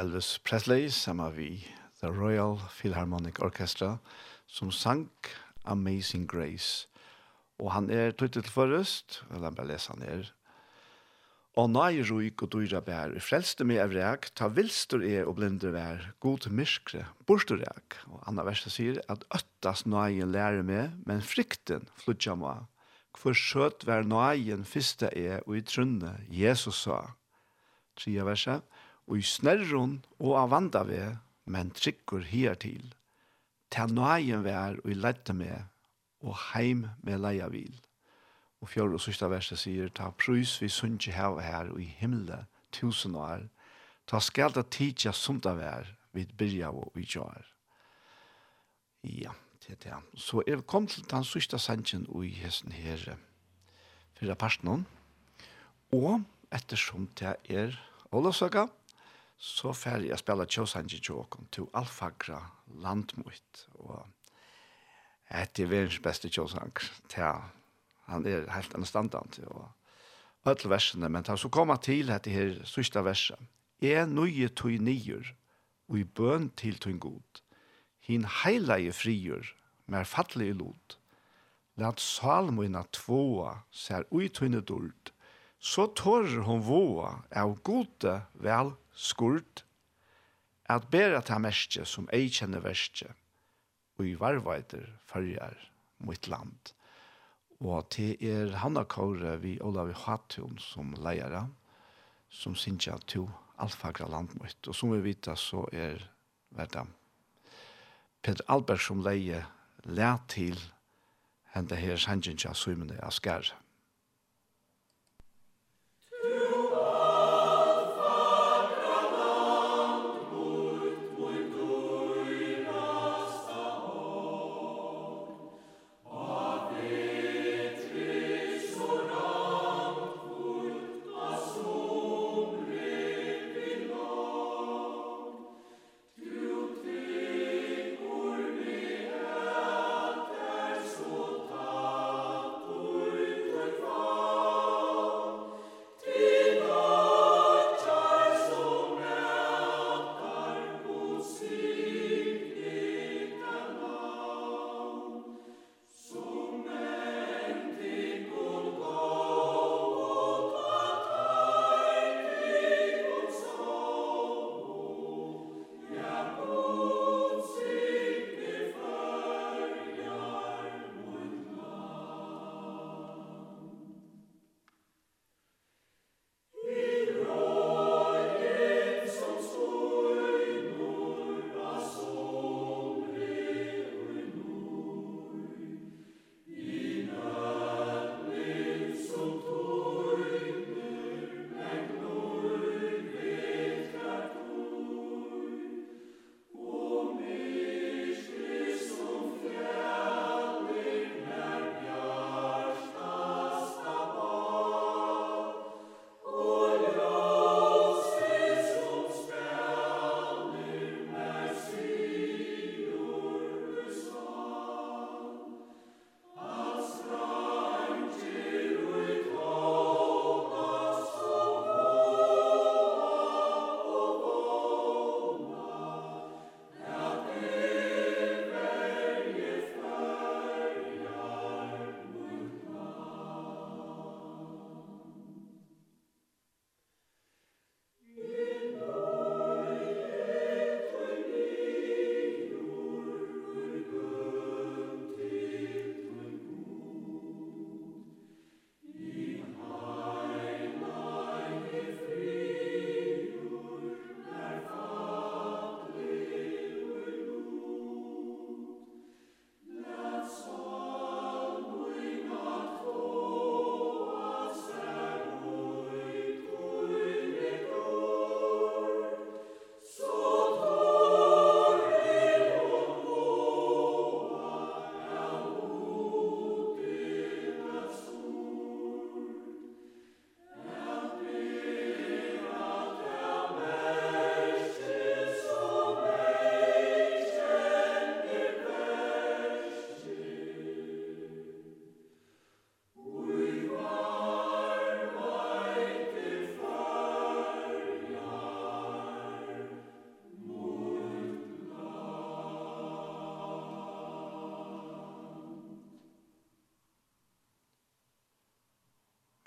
Elvis Presley sammen vi The Royal Philharmonic Orchestra som sang Amazing Grace. Og han er tøytet til forrest, og la meg lese han her. Og nøy ruik og dyra bær, frelste meg av reak, ta vilstur er og blinder vær, god myskre, borstur reak. Og anna verset sier at øttas nøyen lærer meg, men frykten flutja meg. Hvor skjøt vær nøyen fyrste er og i trunne, Jesus sa. Tria verset og i snerron og av vandave, men trykkur hier til. Ta nøyen vær og i lette med, og heim med leia vil. Og fjord og sørste verset sier, ta prøys vi sunnje hev her og i himle tusen år, ta skal da tidsja sumta vær, vid byrja og i jar. Ja, det er det. Så er vi kommet til den sørste sannsjen og i hesten her, fyrir parten, og ettersom det er Olavsøka, så fer jeg spela Tjósanji Tjåkon til Alfagra Landmøyt. og etter verens beste Tjåsang til han er helt anstandant og alle versene men så kommer til etter her sørste verset er nøye tog nyer og i bøn til tog god hin heilige frier, mer fattelig lot Lat salmoina tvåa ser uitunne dult, så torr hon våa av gode vel skurt, at bera ta mestje som ei kjenne verstje, og i varveider fyrjar mot land. Og til er Hanna Kåre vi Olavi Hatun som leier, som synsja to alfagra land. Og som vi vita så er verda Peter Albert som leie lær til hende her sannsynja svimene av skæret.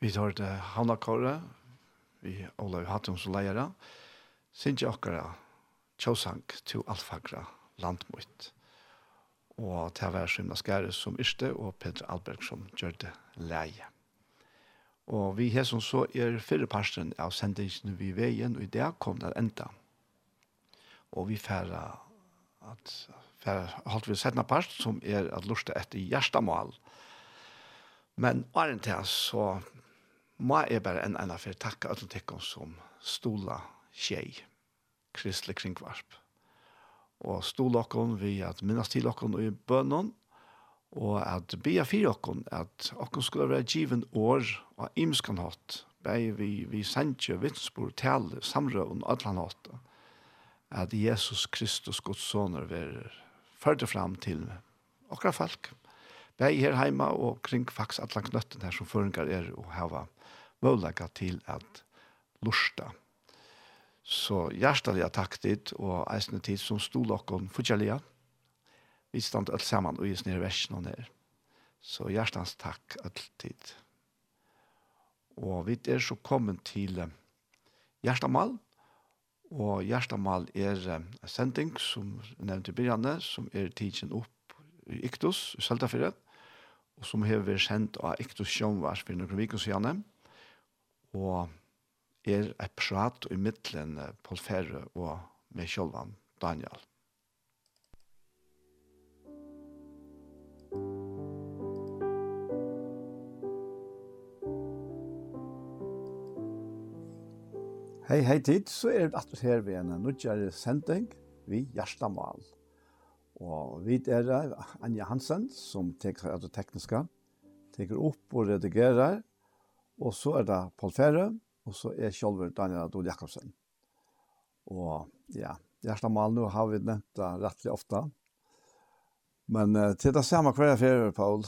Vi tar det Hanna Kåre, vi Olav Hattum som leier, synes jeg akkurat tjåsank til alfagra landmøyt. Og til hver Simna Skære som yrste, og Peter Alberg som gjør det leie. Og vi har som så er fyrre parsten av sendingen vi veien, og i det kom det enda. Og vi færre at færre holdt vi settende parst, som er at lurte etter hjertemål. Men åren til så Må jeg bare en ene for takke alle som stola tjej, kristelig kringvarp. Og stola okken vi at minnes til okken i bønnen, og at be for okken at okken skulle være given år og imskan hatt, bei vi, vi sendtje vittspor, tale, samrøven, atlan hatt, at Jesus Kristus, Guds soner, verer førte fram til okra folk jeg her hjemme og kring faktisk alle knøtten her som føringer er og hava mulighet til at lusta. Så hjertelig takk dit, og eisende tid som stod dere fortjellige. Vi stand alt sammen og gis ned versen og ned. Så hjertens takk alltid. Og vi er så kommet til Gjerstamal, og Gjerstamal er en sending som jeg nevnte i begynnelse, som er tidsen opp i Iktus, i Søltafjøret, og som har vært sendt av Ektos Sjønvars for noen viker siden, og er et prat i midtelen på Ferre og med Kjølvan Daniel. Hei, hei tid, så er det at her ved en nødgjere sending vi Gjerstamal. Hei. Og vi er Anja Hansen, som teker er det tekniske, teker opp og redigerer. Og så er det Paul Ferre, og så er Kjolver Daniel Adol Jakobsen. Og ja, Gjerstamal nå har vi nevnt det rettelig ofte. Men uh, til det samme hver jeg Paul,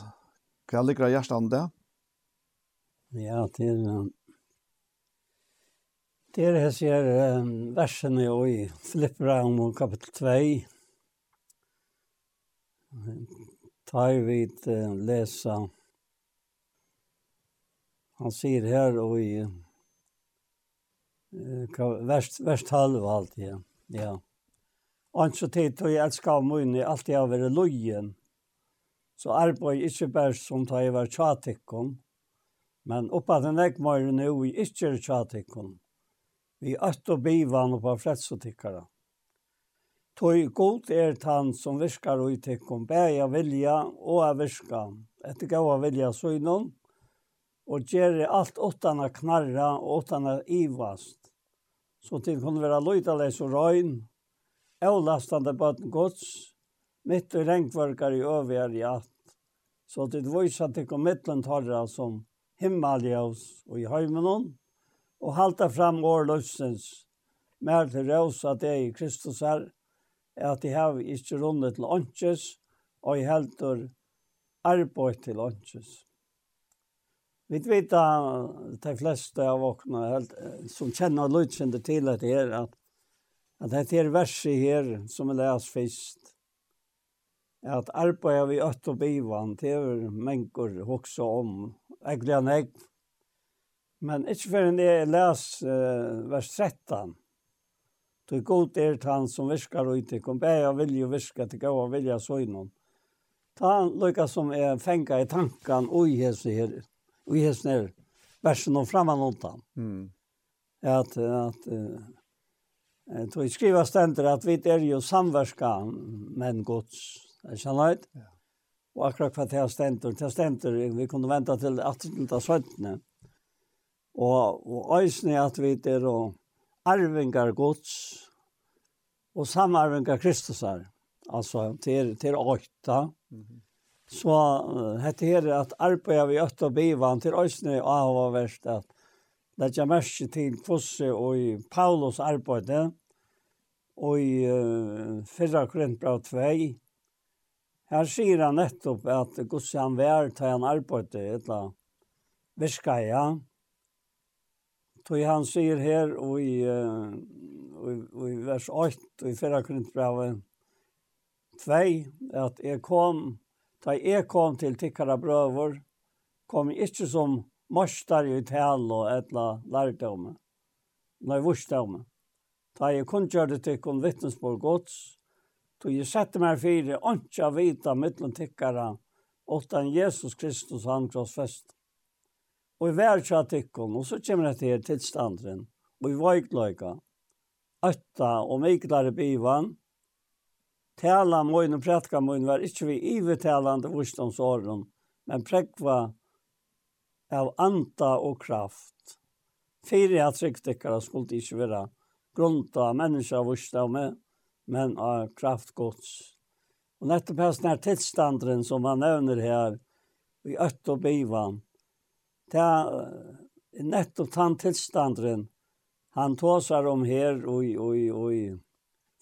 hva ligger Gjerstamal det? Ja, til... Uh, til det jeg sier um, versene i Filipperaum om kapittel 2, tar vi läsa. Han sier her og i värst, värst halv allt igen. Ja. Og så tid då jeg älskar av i alltid har vært lojen. Så arbeid ikke bare som tar jeg var tjatikken, men oppa den jeg må jo nå i ikke tjatikken. Vi er og bivan og på fredsotikkere. Tøy god er tann som virkar og itekkom bæja vilja og er virka. Etter gaua vilja søgnon, og gjere alt åttan a knarra og åttan a ivast. Så til kunne være løytaleis og røyn, avlastande bøtten gods, mitt og rengvarkar i øvigar i alt. Så til vise til kom mittlen tarra som himmaljaus og i høymenon, og halta fram år løsens, mer til røys at det er i Kristus er, at de har ikke rundet til åndsjes, og i helter arbeid til åndsjes. Vi vet at de fleste av åkna som kjenner lydkjende til at det er at, at det er verset her som er leser først, er at arbeid vi øtt og bivan, det er mennesker også om, egentlig han men ikke før jeg leser vers 13, Du god er han som virkar ut i kom bæja vilje og virka til og vilja søgnon. Ta lukka som er fenga i tankan og i hese her, og i hese her, versen om framman han. Mm. At, at, uh, i skriva stender at vi er jo samverska men gods, er ikke han Ja. Og akkurat hva til stender, til stender, vi kunne venta til 18.17. Og, og øysene at vi er og arvingar gods og samarvingar Kristusar. Altså, til, til åkta. Mm. -hmm. Så uh, hette her at arbeid vi øtt og bivan til Øysne og Ahava verst at det er mest til kvosse og i Paulus arbeid og i uh, Fyrra Korintbra 2. Her sier han nettopp at Guds han vær til han arbeid etla virka ja. Tog han sier her og i, uh, i, i vers 8 og i 4 Korintbrevet 2 at jeg kom, da jeg kom til tikkara brøver, kom jeg ikke som marstar i tal og etla lærdomme, nei vursdomme. Da jeg kun gjør det til kun vittnesborg gods, tog jeg sette meg fire, ikke vita mittlom tikkara, åttan Jesus Kristus han krossfest og i vær tja tikkun, og så kommer det til tilstandren, og i vajkløyka, øtta og meiklare bivan, tala møyn og prætka møyn var ikkje vi ivetalande vursdomsåren, men prekva av anta og kraft. Fyre at tryggtikkara skulle ikke være grunta av menneska vursdomme, men av kraftgods. Og nettopp hans nær tilstandren som han nevner her, i øtta og bivan, det er nettopp den han tåsar om her og i, og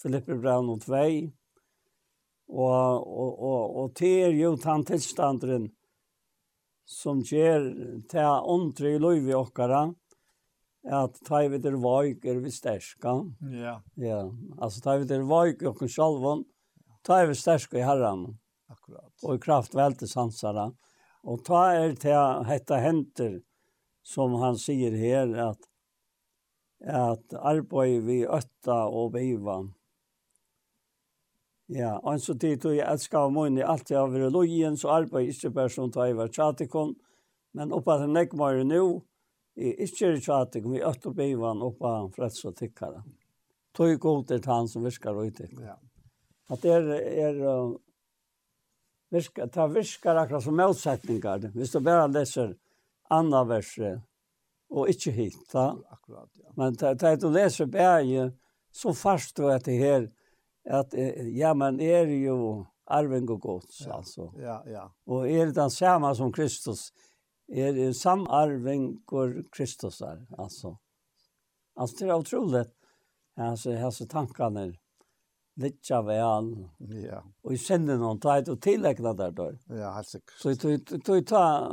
Filippe Brown og Tvei, og, og, og, og til er jo den tilstanderen som gjør til åndre i løyve i okkara, at ta vi der vaik er vi sterska. Ja. Ja, altså ta vi der vaik i okkara sjalvån, ta vi sterska i herran. Akkurat. Og i kraft velte sansara. Og ta er til hetta henter, som han sier her, at, at arbeid vi øtta og beiva. Ja, og så tid tog jeg elsker av munn i alt jeg har vært lojen, så arbeid ikke bare som tar jeg var tjatikon, men oppa til nekmare nu, i ikke tjatikon, vi øtta og beiva oppa freds og tikkara. Tog god er han som virkar og uttikkara. Ja. At det er, er virka, det virkar akkurat som motsetningar. Hvis du bare leser andre verset, og ikke hit. Da. Akkurat, ja. Men da du leser bare, så fast du at det her, at ja, men er jo arving og gods, ja. altså. Ja, ja. Og er det den samme som Kristus, er samarven og Kristus er, altså. Altså, det er utroligt, altså, hans tankene Litja vel. Ja. Og i sinne noen tar et og tillegna der då. Ja, helt sikkert. Så jeg tar,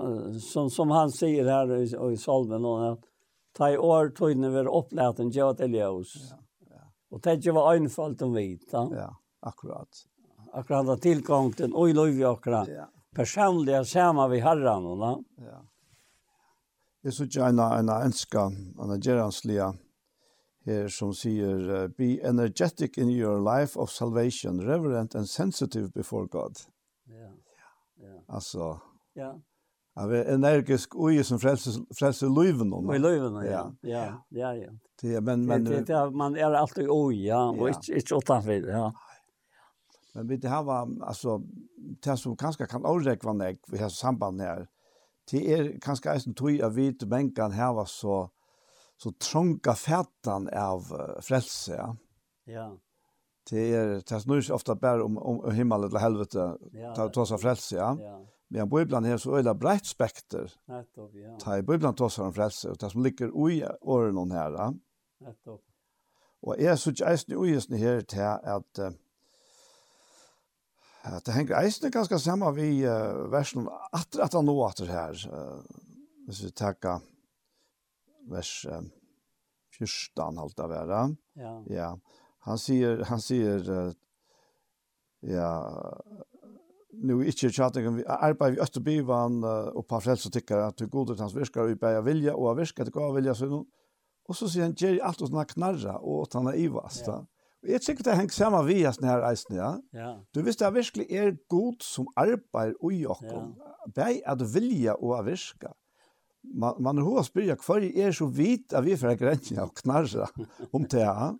som, som han sier her i, i salmen, at ta i år tøyne ver opplæten gjør til ljøs. Ja, ja. Og det ikke var øynfalt om vit. Ja, ja akkurat. Akkurat av tilgångten, og i lov vi akkurat. Ja. Personlige sammen vi herren. Ja. Jeg synes ikke en ønske, en gjerranslige, ja her som sier, be energetic in your life of salvation, reverent and sensitive before God. Ja. Ja. Alltså. Ja. Jag är energisk och som frelser frälser liven om. Och liven ja. Ja, ja, ja. Det men men det, det, man är alltid oj ja och inte inte utanför ja. Men vi det här var alltså det som kanske kan avräkva när vi har samband här. Det är kanske en tog av vit mänkan här var så så trånga fätan av frälse. Ja. ja. Det är det snurrar ofta bara om om himmel eller helvete. Ja, ta ta så frälse, ja. ja. Men Bibeln har så öla brett spekter. Nettopp, ja. Ta Bibeln ta så om frälse och det som ligger i åren hon här. Ja. Nettopp. Och är så jästen i ösn här till att at det henger eisne ganske samme vi uh, versen atter at han nå atter her. Uh, hvis vi takker vers um, 14 halta vera. Ja. Ja. Han säger han säger uh, ja nu ikkje chatting om arbeid vi øst by van og par frelse tykkar at godet hans virkar i bæja vilja og virka til gav vilja så og så sier han Jerry alt og sånne knarra og at han er ivast ja. og jeg tykker det hengt saman vi hans nær eisen ja. ja. du visste det virkelig er god som arbeid og jokken ja. bæg at vilja og virka man, man er hos spyrja hver er så vit at vi fra grensen og knarra om det ja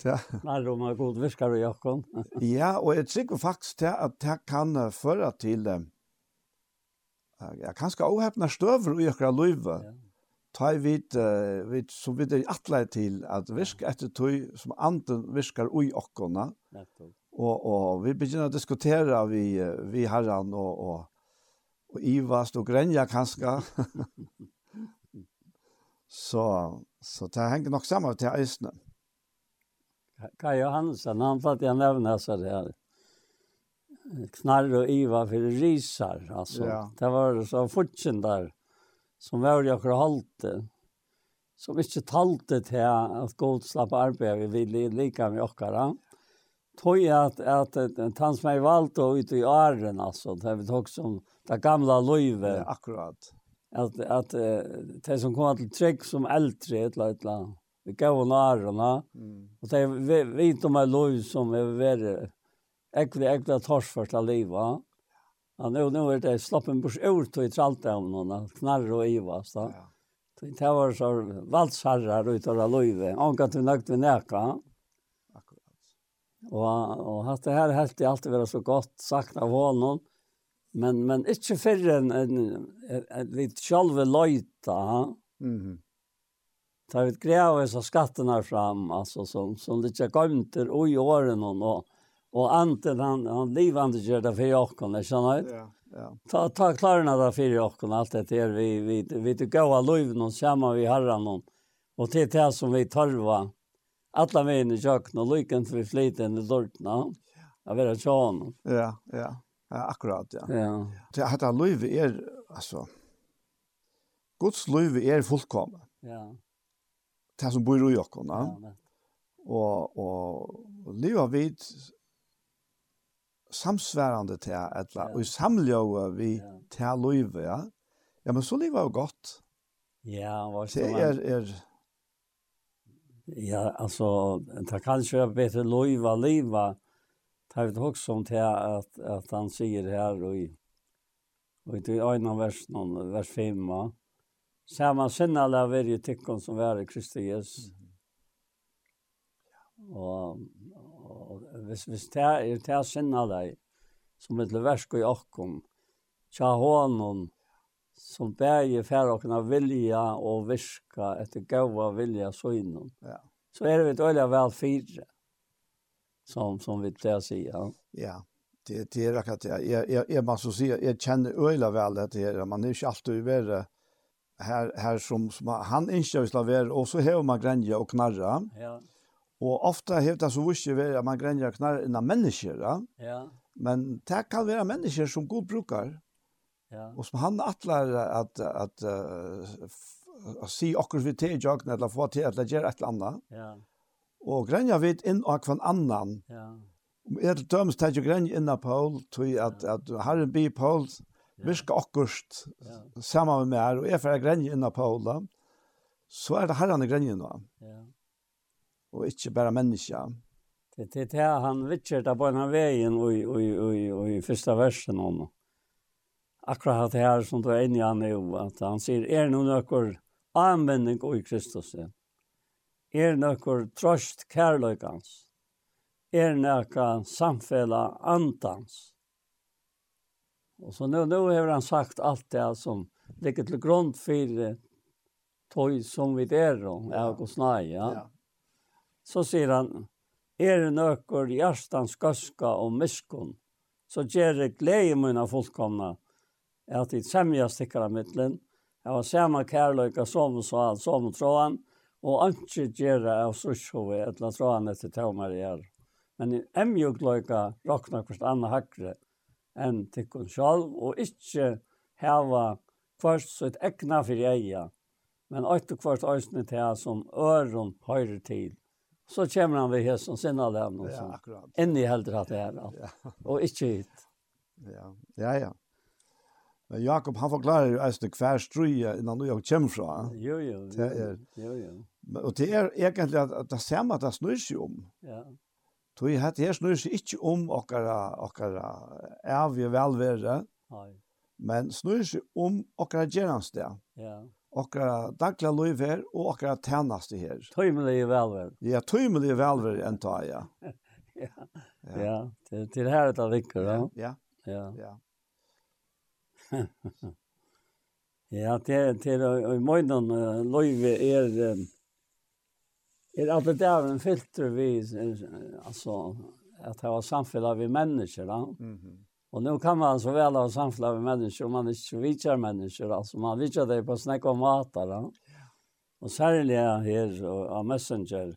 Knarra om er god viskar i jakken. ja, og jeg trykker faktisk til at det kan føre til ja, kanskje åhepne støver i jakker løyve. Ja. Ta vid, uh, vid, som vi er atle til at virke etter tøy som anden viskar ui okkona. Og, og vi begynner å diskutere vi, vi herran og, og og ivast og grenja kanskje. så, så det henger nok sammen til eisene. Kai Johansen, han fatt jeg nevne så det her. Knarr og Iva for risar, altså. Ja. Det var så fortsen der, som var jo akkurat halte, som ikke talte til at god slapp arbeid vi ville like med okkara. Ja tog at at han som är valt och ute i åren alltså det vi tog som det gamla löve ja, akkurat att att det som kom till trekk som äldre ett la vi gav hon åren mm. och det vi vet om en löv som är värre äckligt äckligt torsförsta liv va Ja, nu, nu er det sloppen bors ur tog i tralt av noen, knarr og ivast. Ja. Det var så valsharrar ut av løyve, omgat vi nøgt vi nekka. Og, og dette her helt i alltid være så godt sagt av honom, men, men ikke før en, en, en, en litt sjalve løyta. Mm -hmm. Ta ut greia så skattene fram, altså, som, som litt gømter og i årene, og, og anten han, han livande gjør det for jokken, ikke sant? Ja, ja. Ta, ta klarene det for jokken, alt det her, vi, vi, vi, vi går av løyven, og kommer vi herren, og til det som vi tørver, alla vägen i köken och lyckan för flyten i lortna. Jag vet att jag Ja, ja. Ja, akkurat, ja. Ja. Det hade Louis är alltså Guds Louis är fullkommen. Ja. Det som bor i Jakob, ja. ja og och leva vid samsvärande till att ja. og och samljöa vi ja. til løyve, ja. Ja, men så lever godt. Ja, vad ska man? Det är är Ja, alltså det kanske är bättre lojva liva. Det vet också om det att, att han säger här och i och i ena vers, någon, vers 5. Samma sinna lär varje tyckon som var i Kristi Jesus. Og, og hvis, hvis det er det sinna deg, som et versk i okkom, tja honom, som bæger færre å kunne vilja og virka etter gåva vilja så innom. Ja. Så er det veldig vel fire, som, som vi pleier å si. Ja. ja. Det, det er akkurat det. Jeg, jeg, jeg må så si, jeg kjenner øyla vel dette her. Man er ikke alltid være her, her som, som han ikke vil være, og så hever man grenja og knarra. Ja. Og ofte hever det så vurske være at man grenja og knarra innan mennesker. Ja. Men det kan være mennesker som god brukar. Ja. Och som han attlar att att att se akkurat vi till jag eller få till att göra ett annat. Ja. Och gränja vid in och kvann annan. Ja. Om er til dømes tar jo inn av Paul, tog at, at Herren bi Paul virker akkurat ja, sammen med meg, og jeg får for inn av Paul da, så er det Herren i grenn nå. Ja. Og ikke bare menneska. Det er det han vitser på denne veien og i første versen om akkurat det her som du er inne i han jo, at han sier, er noen nøkker anvending i Kristus, er nøkker trøst kærløykans, er nøkker samfälla antans. Og så nå, nå har han sagt alt det som ligger til grunn for tog som vi er, då, jeg og snai, ja. ja. Så sier han, er nøkker hjertens gøska og miskunn, så gjør det glede mine fullkomne, at de semja stikker av mittlen, jeg var samme kærløyka som og sa alt som og tråan, og anki gjerra av sushove etla tråden etter tømmer gjør. Men en emjugløyka råkna kvart anna hakre enn tikkun sjalv, og ikkje heva så et egna fyrir eia, men åtte kvart òsne til som øron høyre til så kommer han ved hesten sin av dem. Ja, akkurat. Inni helder at det er. Ja. Og ikke hit. Ja, ja, ja. Men Jakob han forklarer eisne hver strøye innan du jeg kommer fra. Jo, jo. Det er, jo, jo. Og det er egentlig at, at det samme at det snur seg om. Ja. Tog det her snur seg ikke om okkara, okkara evige velvære, Nei. men snur seg om okkara gjerransdag. Ja. Okkara dagla liv her og okkara tjeneste her. Tøymelig velvære. Ja, tøymelig velvære enn ta, ja. ja. Ja, ja. til, til her er det vikker, ja. Ja, ja. ja. ja. ja, til, til og i morgen uh, løyve er, er alle en filter vi, altså, at det var samfunnet vi mennesker, da. Mm -hmm. Og nu kan man så väl ha samfunnet vi mennesker, og man ikke vidtjer mennesker, altså man vidtjer det på snakk og mater, da. Og særlig her, og, av Messenger,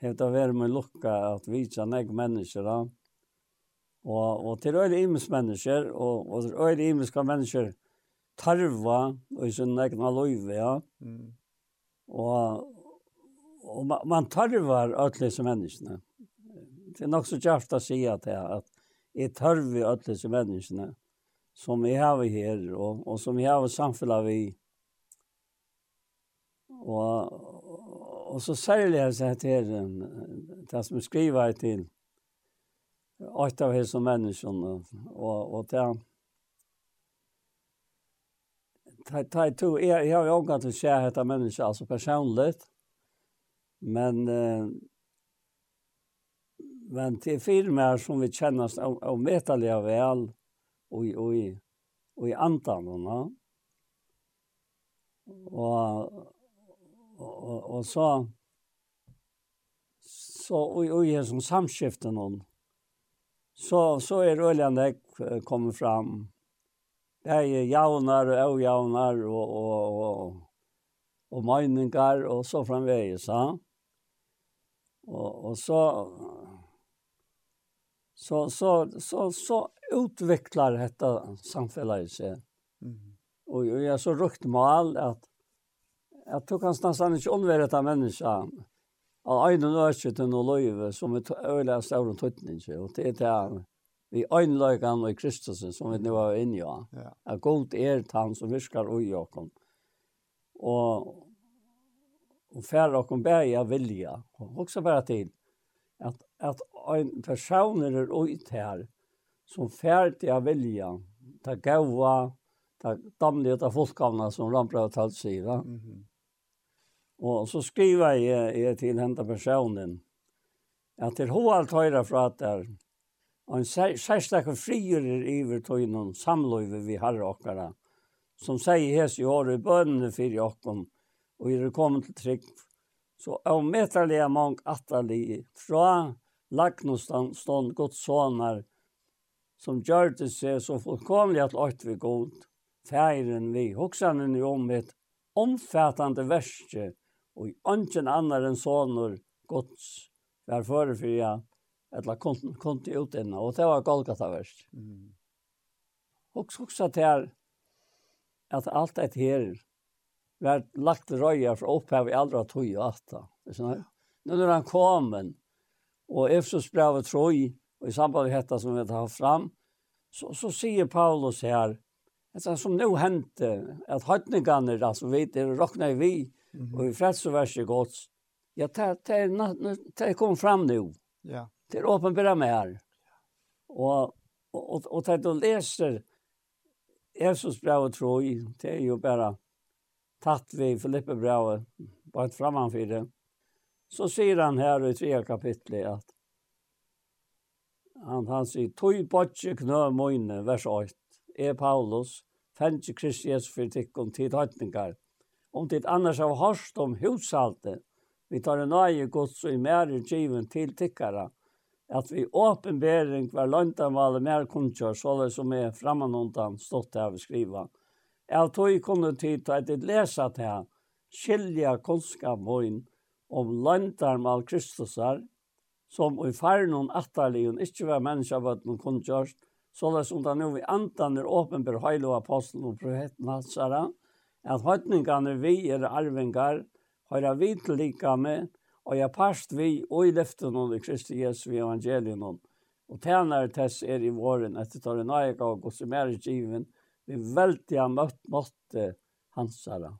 helt av er med lukka at vidtjer nek mennesker, da. Mm Og, og til øyne imes mennesker, og, og til øyne imeska mennesker tarva i sin egen løyve, ja. Mm. Og, og man, man tarvar alle disse menneskene. Det er nok så kjæft å si at jeg, at jeg tarver alle disse menneskene som jeg har her, og, og som jeg har samfunnet vi. Og, og så særlig jeg sett til det som jeg skriver til, åtta av hese människor. Och, och det Tai tai to är jag har ju också att se detta människa alltså personligt. Men eh, men det filmer som vi känner av, av metaliga väl och i och i och i antan va. Och och och så så och och är som samskiften någon så, så er øljene kommer fram. Det er jaunar og ojaunar og, og, og, og møyninger og så framvegis. Ja. Og, og så, så, så, så, så utviklar dette samfunnet seg. Mm. Og, og jeg er så rukt mal at, at du kan nesten ikke unnvære dette mennesket av øyne nøkje til noe løyve som er øyne av større tøytning, Og det er det vi øynløykan og Kristus som vi nå er inne i. Ja. At god er han som virkar ui okkom. Og, og færre bæg av vilja. Og også bare til at, at en personer er ui her som færre av vilja. ta gaua, ta damlige, ta folkavna som Rambrau talt sier. Mm -hmm Og så skriver jeg, jeg til henne personen at til hoalt høyre fra at der en særstakke er iver noen samløyve vi har okkara som sier hes i år i bønene fyrir okkom og er kommet til trygg så av meterlige mange atterlige fra lagnostan stånd godt sonar som gjør det seg så fullkomlig at løyt vi god feiren vi hoksanen i om et omfattande verste og ønsken annar enn sånur gods var føre for ja, etla konti ut og det var Golgata vers. Mm. Og så til at alt et her var lagt røya for opphav i aldra tog og atta. Nå er han kommet, og Efsos brevet troi, og i samband med dette som vi tar fram, så, så sier Paulus her, Det som nå hendte, at høytningene, altså vi, det råkner vi, Mm. Och i frälst så värst gott. Ja, det det kom fram nu. Ja. Det är uppenbara mer. Och och och det du läser Jesus brev och tro det är ju bara tatt vi Filippe brev bara framför det. Så säger han här i tredje kapitlet att han han sier tøy botje knø moine vers 8 e Paulus fengi Kristi Jesu for tikkum tid hatningar om det annars av hørst om hushaltet, vi tar en nøye gods og i mer given til tikkara. at vi åpenbering hver løntanvalg mer kunnkjør, så det som er fremmanundan stått her vi skriver. Jeg tog kunne tid til at jeg leser til her, skilja kunnskap min om løntanvalg Kristusar, som i farnon atterligen ikke var menneske av at noen kunnskjørst, så det som da nå vi antan er åpenbær heil og apostelen og profeten Hatsara, at høytningene vi er arvingar, har jeg vidt lika med, og jeg parst vi og i løften om det Kristi Jesu evangelien og tænare tess er i våren etter tar en eik og gos i mer given, vi veldig har møtt måtte hansara.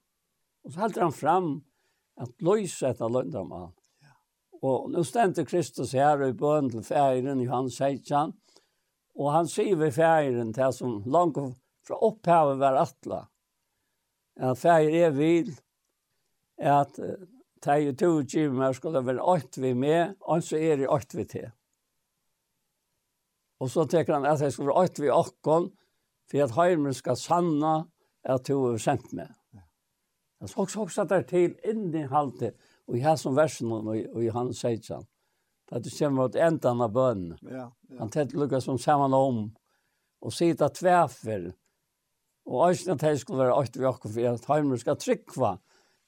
Og så heldur han fram at løyse etter løndamal. Og nå stendte Kristus her i bøn til feiren i hans heitjan, og han sier ved feiren til som langt fra opphavet var atla at fær er vil, at tei og tog kjimmer skulle være åkt vi med, og så er det åkt vi til. Og så tenker han at jeg skulle være åkt vi åkken, for at heimen skal sanna at to er sendt med. Jeg skal også også der til inni halte, og i hans versen, og og i hans seitjan, at det kommer mot enda av bønnen. Ja, ja. Han tett lukka som saman om, og sida tverfer, Og eisen at jeg skulle være åkt vi okkur for at heimer skal trykva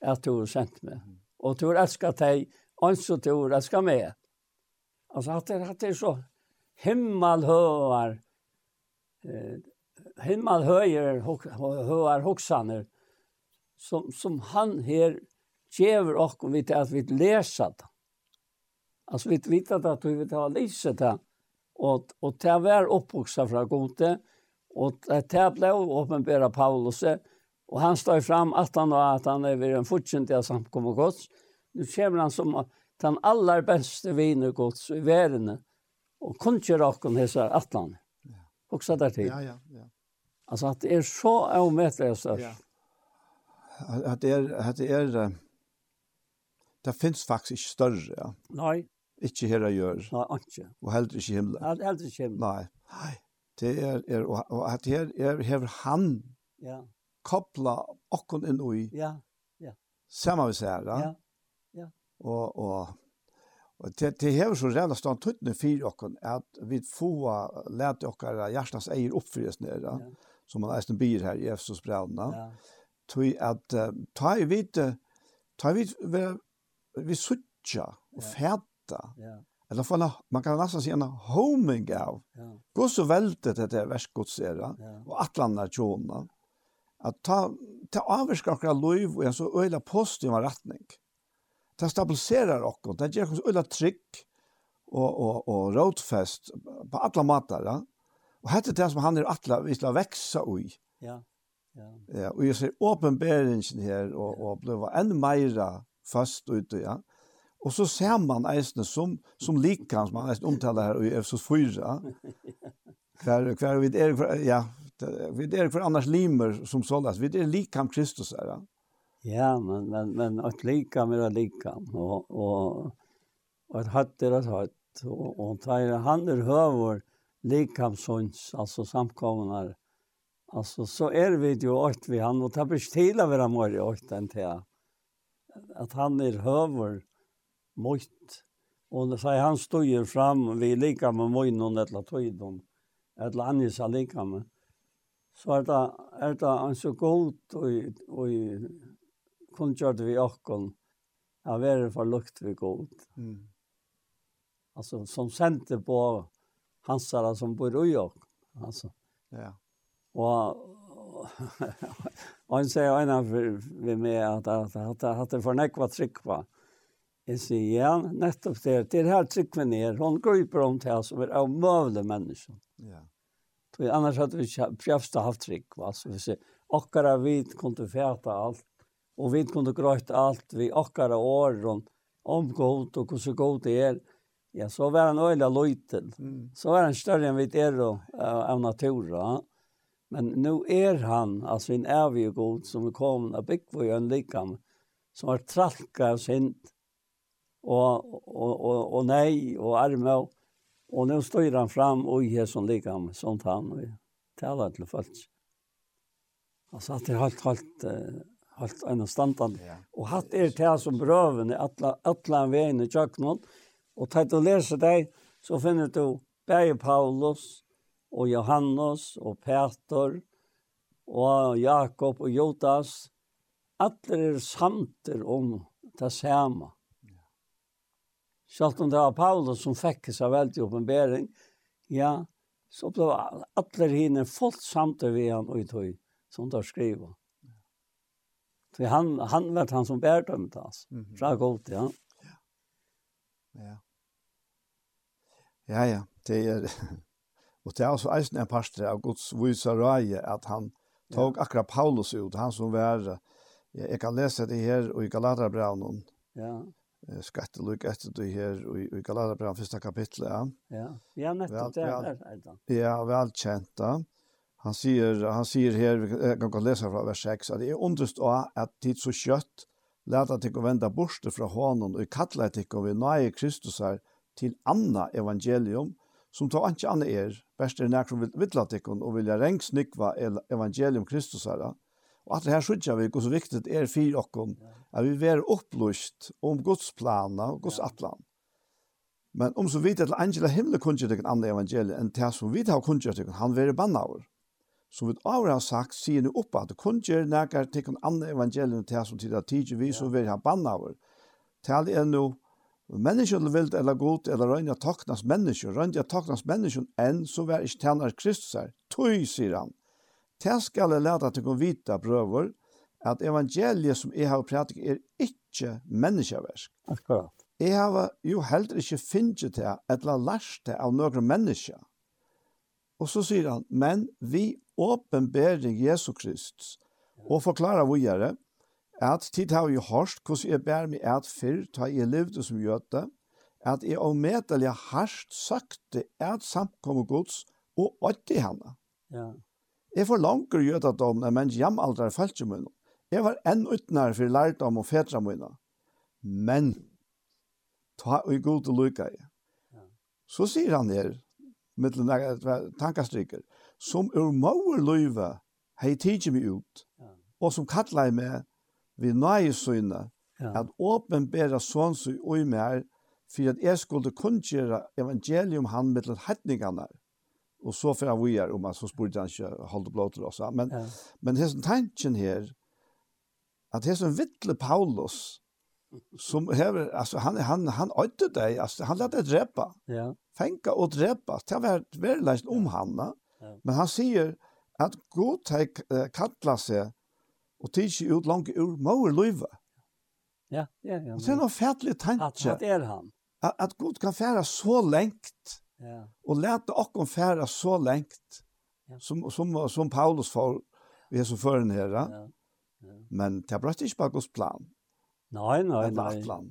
at du er sendt meg. Og du er elsker deg, ans og du er elsker meg. Altså at det, at det er så himmelhøver, eh, himmelhøyer høver hoksaner, som, som han her gjever okkur vi til at vi leser det. Altså vi vet at vi vil ha lyset det, og, og til å være oppvoksa fra gode, og Og det ble åpenbæra Paulus, og han står fram at han var at han er ved en fortsatt av samkommet gods. Nu kommer han som den aller beste viner gods i verden, og kun ikke råkken hese atlan. Ja. Også der til. Ja, ja, ja. Altså at det er så avmettelig størst. Ja. At det er, at det er, det finnes faktisk ikke større, ja. Nei. Ikke her jeg gjør. Nei, ikke. Og heller ikke himmelen. Heller ikke himmelen. Nei. Nei det er, er og at her er hever han ja. kopla okkon inn i ja. ja. samme vi ser. Ja. ja. Og, og, og det, det hever så revla stånd tuttene for okkon at vi få lete okkar hjertas eier oppfyres nere ja. som man eisen byr her i Efsos brevna. Ja. Tøy at uh, ta i vite ta i vite vi, vi suttja og fæta ja eller få en, man kan nästan si en homing av. Ja. Gå så väldigt det där värskodserna ja. och att tjona. Att ta, ta avvärska okra liv och en så øyla positiv retning. rättning. Det stabiliserar okra, det gjør oss øyla trygg och, och, och rådfest på alla matar. Ja? Och här er det som han är alla, vi skal växa i. Ja. Ja. ja. Og jeg ser åpenberingen här och, og ble ännu mera fast ute. Ja. Og så ser man eisene som, som likan, som man eisene omtaler her i Efsos 4, hver, hver vi er, for, ja, vi er for annars limer som såles, vi er likam Kristus her. Ja, ja men, men, men at likam er likam, og, og, og at hatt er at hatt, og, og tar han er høver likamsons, altså samkomnar, Alltså så är er vi ju åkt vi han och tar bort till av våra mor åkt enn til att han är höver mot. Og det sier han stod fram vi lika med mojnon eller tøyden, eller annars lika med. Så er det, er det en så god og, og kunngjørt vi åkken av være for lukt vi god. Mm. Altså, som sendte på hansara som bor i åkken. Altså. Ja. Og han sier en av vi med att att att att det förnekva tryckva. Jeg sier, ja, nettopp det. Det er her tryggven er. Hun griper om til oss og er av møvle mennesker. Ja. Så annars hadde vi kjøpst haft trygg, va? Så vi sier, okkara vid kunne fæta alt, og vi kunne grøyta alt, vi okkara åren, om god og hvordan god det er. Ja, så var han øyla løyten. Mm. Så var han større enn vi er og, uh, av natura. Men nu er han, altså en evig god, som er kommet av en likam, som har tralka av sint, og, og, og, og nei og arme. Og, og nå står han fram og i som likam, sånt han, og taler til folk. Altså at det er helt, helt, helt en standande. Ja. Og hatt er det som brøven i alle, alle veien i kjøkkenen. Og til du leser deg, så finner du Berge Paulus, og Johannes, og Peter, og Jakob, og Jotas. Alle er samter om det samme. Selv om det var Paulus som fikk seg veldig oppenbering, ja, så ble alle henne fullt samtidig ved han og tog, som de skriver. Så han, han var han som bærdømte, altså. Mm -hmm. Fra godt, ja. Ja. Ja, ja. Det er... Og det er også eisen en pastor av Guds visereie at han tog akkurat Paulus ut, han som var... Jeg kan lese det her i Galaterbravnen. Ja skatteluk etter du her i, i Galaterbrevet første kapitlet. Ja, ja, ja nettopp det er det. Ja, velkjent da. Han sier, han sier her, jeg kan godt lese fra vers 6, at jeg undrest av at tid så kjøtt leta til å vende borste fra hånden og kattla til å vi nøye Kristus her til anna evangelium, som tar ikke anna er, best er nær som vil vitla tikk og vilja rengsnikva evangelium Kristus her, Og at det her skjønner vi hvor så viktig er for oss at vi er opplyst om Guds planer og Guds atlan. Men om så vidt at Angela himmel kunde til en annen evangelie enn det som vi har kunnskjer til, han være bannaver. Som vi har sagt, sier nu opp at kunnskjer nærkere til en annen evangelie enn det som tid har tid, vi, så vil han bannaver. Tal er nu Mennesker eller vilt eller godt eller røyne taknas mennesker, røyne taknas mennesker enn så vær ikke tjener Kristus her. Tøy, sier han. Det skal jeg lete til å vite, brøver, at evangeliet som jeg har pratet er ikke menneskeversk. Akkurat. Jeg har jo heller ikke finnet til eller lært det av noen mennesker. Og så sier han, men vi åpenberer Jesu Kristus og forklarer hvor jeg det, at tid har vi hørt hvordan jeg bærer meg et fyr, ta jeg levde som gjøte, at jeg omedelig det, søkte et samkommet gods og åtte henne. Ja. Jeg får langer jødadom enn menn jamaldrar falskje munn. Jeg var enn utnær for lærdom og fetra munna. Men, ta og god til lykka jeg. Så sier han her, med tankastrykker, som ur mauer løyve hei tidsi meg ut, og som kallar meg vi nøye søgne, at åpenbæra sånn som ui mer, for at jeg skulle kunngjøre evangelium han mittlen hetningarna. Ja Och så för vi är om man så spurte han inte håll det blått då men ja. men det är tanken här att det är som vittle Paulus som har alltså han han han åtte dig alltså han lät det dräpa. Ja. Fänka och dräpa. Det varit väldigt om han. Ja. Men han säger att god kallar sig och tidsje ut långt ur mor liv. Ja, ja, ja. Och sen har färdligt tanke. Att, att är han. Att, att god kan färra så längt Ja. Og lærte okkom færa så lengt som, som, som Paulus får vi er så føren her. Ja. Ja. Men det er brøtt ikke bare Guds plan. Nei, nei, nei. Plan.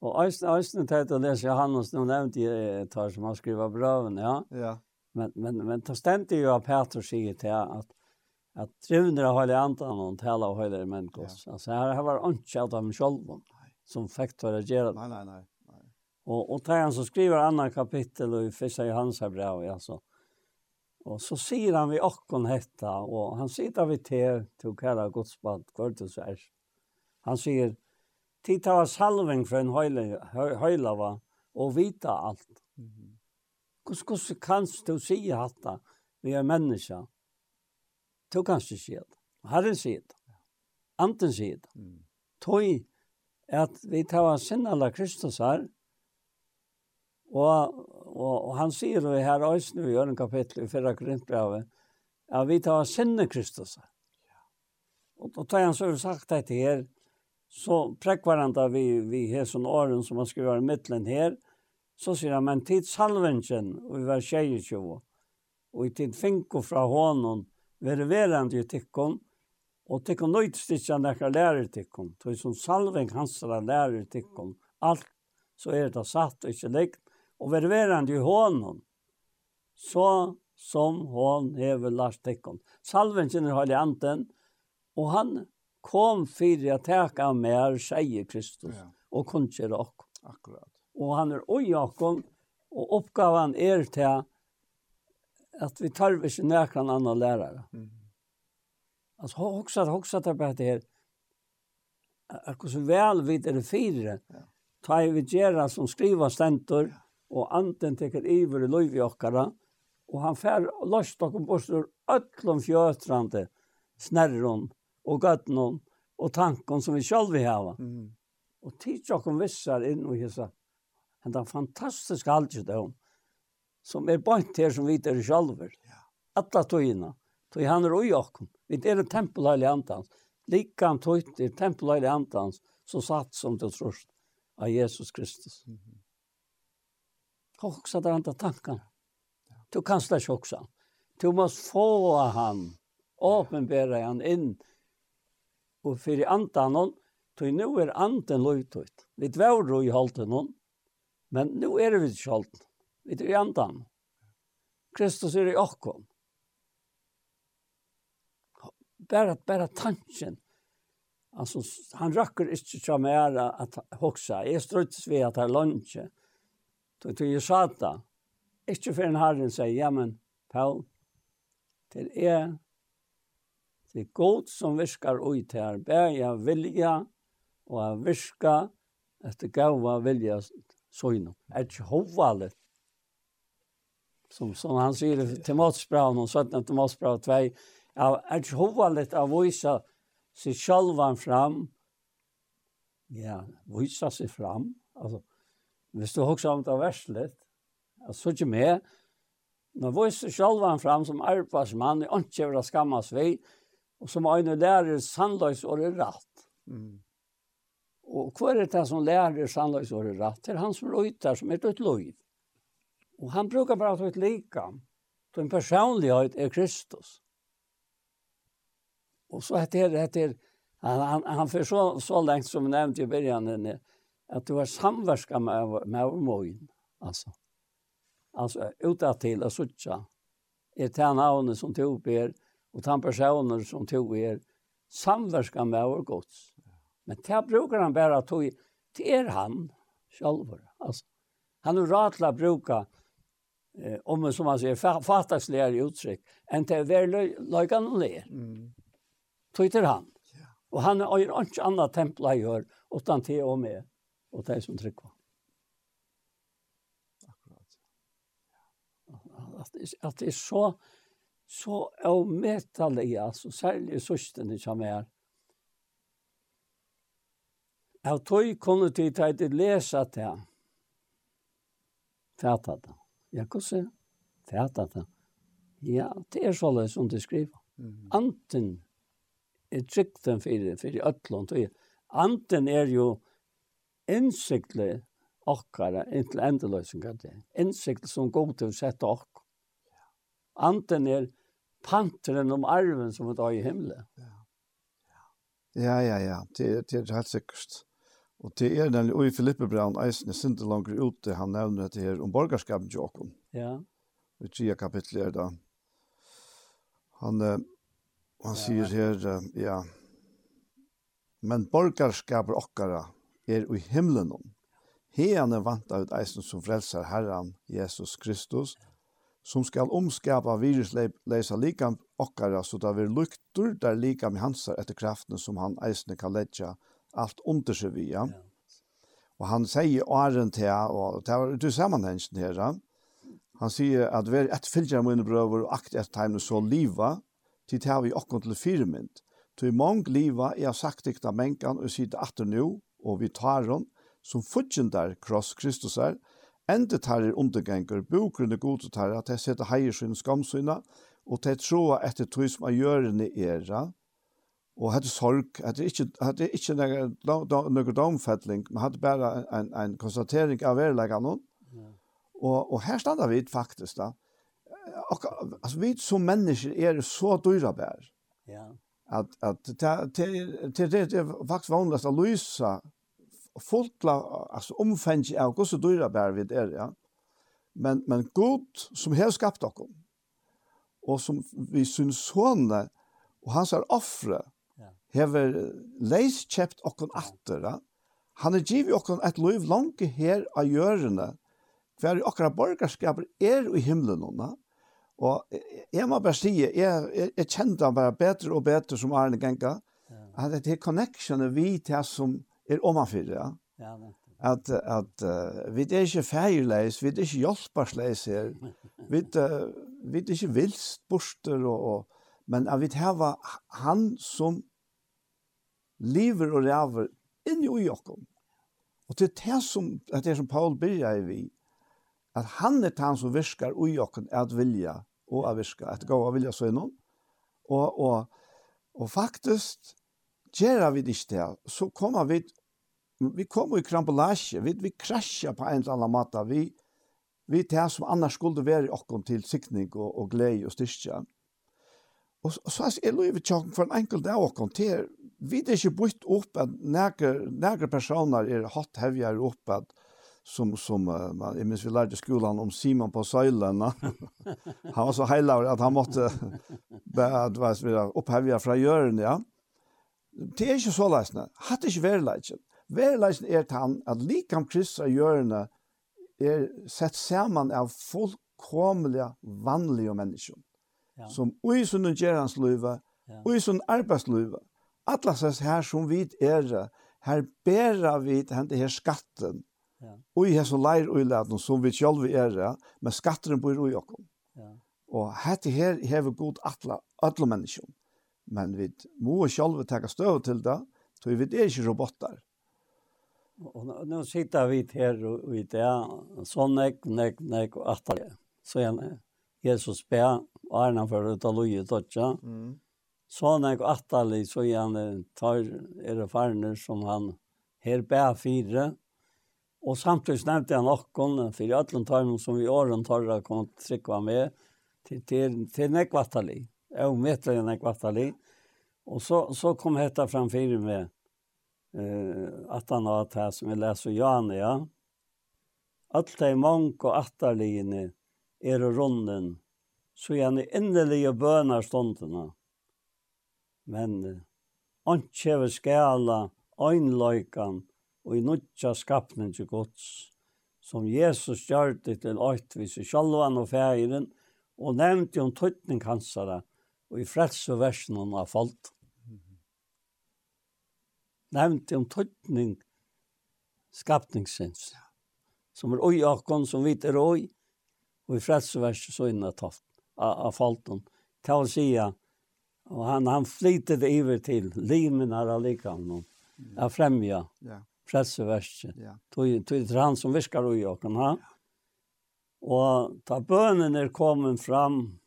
Og Øysten, Øysten tætt å lese Johannes, nå nevnte jeg tar som han skriver brøven, ja. Ja. Men, men, men det stendte jo av Peter sier til at at drivner av høyre andan og tala av høyre menneskos. Ja. Altså her, her var ikke av dem selv som fikk til å gjøre det. Nei, nei, nei. Og, och där han så skriver annan kapitel i första Johannes brev alltså. Och så sier han vi okkon hetta och han sitter vid te till kära godspant, band Guds är. Han sier, titta var salving for en hela hela va och vita allt. Kus kus kan du se hatta vi är menneska? Du kan ikke si det. Herren sier det. Anten sier det. Tøy at vi tar sinnala Kristus her, Og, og, og han sier jo her også i øren kapittel i fyrre Korintbrevet, at vi tar sinne Kristus. Og, og da tar han så sagt dette her, så prekvar han da vi, vi sånne åren som han skriver i midtelen her, så sier han, men tid salvengen, og vi var tjejer og i tid finko fra hånden, være verande i tikkon, og tikkon nøytstitjan nekka lærer tikkon, tog som salving hans lærer tikkon, alt så er det satt og ikke likt, og være verande i hånden, så som hon hever lagt Tekkon. Salven kjenner høylig anten, og han kom fyrir at teka mer sier Kristus, ja. og kunnskjer okk. Akkurat. Og han er oi okkom, og oppgaven er til at vi tar ikke nekran anna lærare. Mm. Altså, hoksa, hoksa tar bare det her, akkurat så vel vi er fire, ja. tar vi gjerra som skriva stentor, ja og anden teker iver i løyvi okkara, og han fær lost okkur bostur öllum fjötrande, snerron og gøtnon og tankon som vi sjálvi hava. Mm. Og tids okkur vissar inn og hissa, hendan fantastiska haldsjødom, som er bant her som vi er sjálver. Ja. Alla tøyina, tøy han er ui okkur. Vi er en tempelheilig antans. Likam tøyt er tempelheilig antans, så satt som til trøst av Jesus Kristus. Mm -hmm hoksa där andre tankene. Du kan släppa hoksa. Du må få han. åpenbære han in. Och för i andan hon. Tog nu är anden lojtut. Vi dvärde i halten hon. Men nu är vi ikke halten. Vi er i andan. Kristus är i åkom. Bara, bara tanken. Alltså, han rakker inte som är att hoxa. Jeg struts ved att han luncher Då tog jag sata. Ikke for en herren sier, ja men, Paul, til er, det är god som viskar ut her. här, jeg vilja og jeg viska etter gava vilja sågna. Er ikke hovalet. Som, som han sier till matsbraun, og 17. till matsbraun 2, er ikke hovalet att visa seg självan fram, ja, visa seg fram, altså, hvis du husker om det verslet, at så ikke med, når vi selv han fram som arbeidsmann, og ikke vil skammas vi, og som øyne lærer sannløysåret rett. Mm. Og hva er det som lærer sannløysåret rett? Det er han som røyter, som er et løy. Og han brukar bara et lika. Den personlighet är Kristus. Och så heter det, heter, han, han, han för så, så länge som vi nevnte i början, at du var samverska med, med moin altså. Alltså til till att er är navnet som tog ber och tan personer som tog er samverska med vår gods. Men det brukar han bara tog till er han själv. Alltså, han har ratla bruka eh, om som man säger fattasligare uttryck än till verkligen hon le. Mm. Tog till han. Och han har annet tempel jeg gör utan till och med og det som trykker. Akkurat. At, at det er så, så avmetallig, altså, særlig i søstene som er, Jeg tog kunne de ta til lesa det. Fæta det. Ja, hvordan? Fæta det. Ja, det er så løs som du skriver. Mm. Anten er trygten for, for øtlån. Anten er jo innsikle okkara inntil endeløsninga det. Innsikle som god til å sette okk. Anten er panteren om arven som et i himmelen. Ja, ja, ja. Det, det er helt sikkert. Og det er den, og i Filippe Braun eisen er sinte langer ute, han nevner det her om borgerskapen til åkken. Ja. I tida kapitlet er det. Han, han sier her, ja, men borgerskapen okkara, er i himlen. Hean er vant av eisen som frelser Herren Jesus Kristus, som skal omskapa virusleisa likam okkara, så det vil lukter der likam i hansar etter kraftene som han eisen kan letja alt under seg via. Og han sier åren til, og det var til sammenhengen her, han sier at vi er et fylgjere mine brøver og akt et tegn så liva, til det har vi okkon til firmynd. Til mange liva, jeg har sagt ikke menkan og sier det atter nå, og vi tar hon, som fudgjendar kross Kristus er, enda tar er undergengar, bukrunne god og tar at jeg setter heier sin skamsyna, og til troa etter tog som er gjørende era, og hadde sorg, hadde ikke, hadde ikke noen domfettling, men hadde bare en, en konstatering av verleggene noen. Og, og her standa vi faktisk da, og, altså, vi som mennesker er så dyrabær. Ja att att det det är faktisk vanligt att lösa folkla altså omfengi av också dyra bär vid ja. Men men god som har skapt oss og som vi syns såna og hans är offre hever leis kjept okkon atter. Han er givet okkon et liv langt her av gjørene, hver okkara borgerskaper er i himmelen hona, Og jeg må bare si, jeg, jeg, jeg kjente han bare bedre og bedre som Arne Genka. ja. at det er connectionen vi til som er omanfyrer, ja. Ja, men at at uh, vi er ikke feirleis, vi er ikke hjelparsleis her. Vi uh, vi er ikke vilst borster og, og men at vi har han som lever og ræver inn i Jakob. Og til det som at det som Paul byrjar vi at han er han som virkar i Jakob at vilja og av virka, at gå av vilja søgnon. Og, og, og faktisk, gjør vi det ikke det, så kommer vi, vi kommer i krampolasje, vi, vi krasjer på en eller annen måte, vi, vi tar som annars skulle være i okken til sikning og, og glede og styrke. Og, og så er det tjokken for en enkelt av okken til, vi er ikke bytt opp at nære, personer er hatt hevjer opp at, som som man jag minns vi lärde skolan om Simon på Söllarna. han var så heilav att han måste att vad vi upphäva från jörn ja. Det är ju så läsna. Hade ju väl lägen. Väl lägen är han att likam Kristus av jörna är sett samman av fullkomliga vanliga människor. Ja. Som oj som den gerans löva, oj som arbetslöva. Alla sås här som vi är här bära vi den här skatten Ja. Og i hese leir og i som vi selv er, men skatteren bor i oss. Ja. Og hette her hevur gott god atla, alle mennesker. Men vi må selv taka støv til det, så vi er ikke robotar. Og nå sitter vi her og vi der, så nek, nek, nek og atla. Så gjerne, Jesus be, og er for ta av loje tøtja. Mm. Så nek og atla, så gjerne tar er erfarner som han her be fire, Og samtidig nevnte jeg noen for alle tarmen som vi åren tarra kom til trykva med til, til, til nekvattali. Jeg omvetter jeg nekvattali. Og så, så kom dette framfor med uh, at han har det her som jeg leser Jan, Ja. Alt de mange og atterligene er runden, så gjerne innelige bøner ståndene. Men uh, Antkjeve skala, øynløykan, og i nødja skapnen til gods, som Jesus gjør det til åkt i sjalvan og fægeren, og nevnte om tøytning hansara, og i frelse versen av folk. Nevnte om tøytning skapningssins, som er oi akkon som vit er oi, og i frelse versen så inna taft av falten. Kan vi sija, og han, han flytet iver til limen her av av fremja. Ja. Yeah frelseverset. Ja. Det er han som virkar i åkken, ha? Ja. Og ta bønen er kommet fram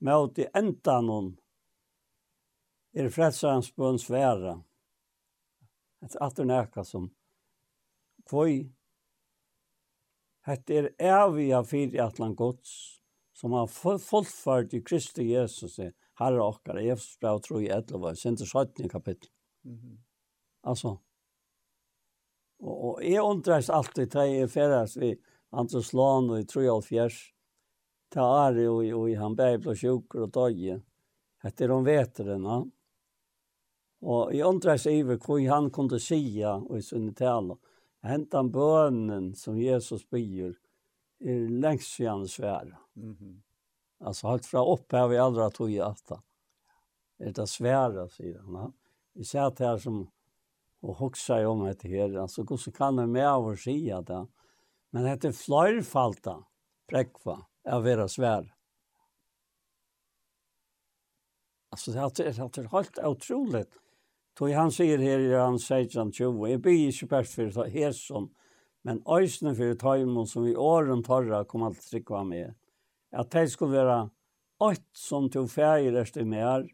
med i enda noen er frelserens bøn svære. Et atter nækka som kvøy. Hette er evige fyrir atlan gods som har fullført i Kristi Jesus herre okkar, Efesbrev 3, 11, Sinter 17 kapittel. Mm -hmm. Altså, Og, og jeg undres alltid til jeg ferdes i Antreslån og i Trojalfjers. Ta Ari og, og i Hamberg ble sjukker og døye. Hette de veterene. Og jeg undres over hvor han kunne sija og i sinne tale. Hentan bønnen som Jesus byr er lengst siden svære. Mm -hmm. Alltså helt fra opp her vi aldri tog i atta. Er det svære, sier han. Vi ser det her som och huxa om det här. Alltså, hur kan det med av att säga det? Men det er flerfalta prekva av vera svær. Altså, det er, det är helt utrolig. Tog han sier här i han 16-20, jeg jag blir inte bäst för det här som, men ösnen för det imot som i åren torra kom att trycka med. At det skulle vara alt som tog färger efter mer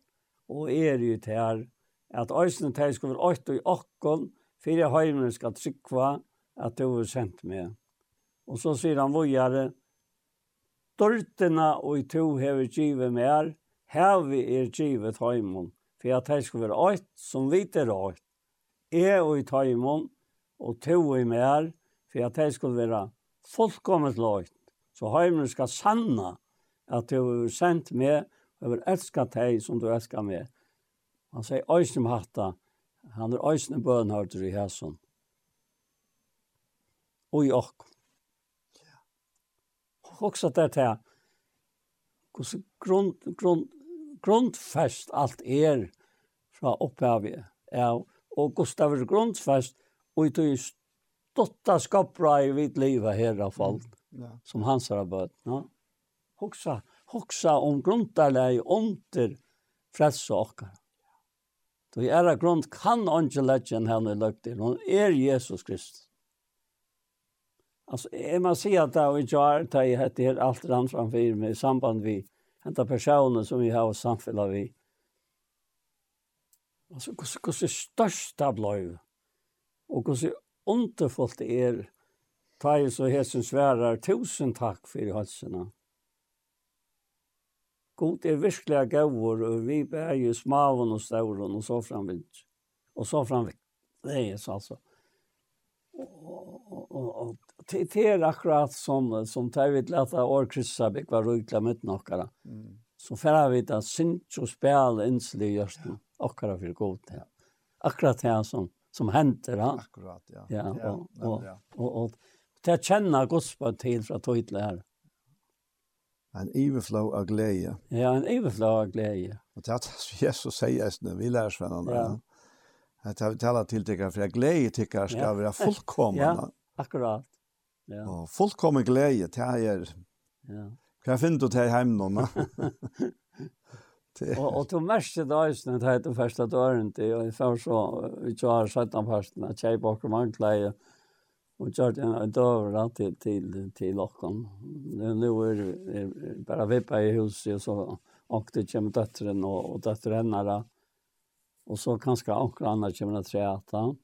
och er ju till här at øysene teg skulle være øyt i okkon, fyrir heimen skal trykva at du er sendt med. Og så sier han vågjare, Dørtena og i to hever givet mer, hevi er givet høymon, for at teg skulle være øyt som vite er øyt. Er og i heimen, og to i mer, for at teg skulle være fullkommet løyt. Så heimen skal sanna at du er sendt med, og vil elskat deg som du elskar med. Han sier øysen om hatta. Han er øysen bønhørter i hæsson. Og i okk. Også det til hvordan grund, grund, grundfest alt er fra opphavet. Ja, og hvordan det er grundfest og i tog stotta skapra i vidt livet her av folk ja. som hans har bøtt. No? Hoxa, hoxa om grundarleg under frelse okkar. Då i ära grunn kan ikke letje enn henne løgt til. Hun er Jesus Kristus. må si at det er ikke er det jeg heter her alt rann framför mig i samband vi henta personer som vi har och samfällar vi. er størst det största Og hvordan er underfullt det er? är tar så hesen sværer tusen takk for för halsarna. God er virkelig gavur, og vi er jo smaven og stauren, og så framvind. Og så framvind. Det er altså. Og, og, og, det er akkurat som, som tar vi til at år kryssabik var rydla mitt nokkara. Mm. Så færa vi da synt og spjall innslig gjørsten, akkurat for god. Ja. Akkurat det som, som henter han. Akkurat, ja. Ja, og, og, og, og, og, og, og, og, og, og, og, og, og, og, En overflow av glede. Ja, en overflow av glede. Og det er som Jesus säger just nu, vi lärsvännerna. Ja. Att vi talar till tycker för glädje tycker skal ja. være fullkomna. Ja, akkurat. Ja. Og fullkommen glede det är... Ja. Kan jag finna det här hemma någon? Og og då märkte då just när det heter första dörren till och för så vi kör sjätte parten att jag bakom ankleje och gjort en dörr til, till till lockan. Nu nu är det bara vippa i huset og så och det kommer og, och, och dottern Och så kanske också annars kommer att träta.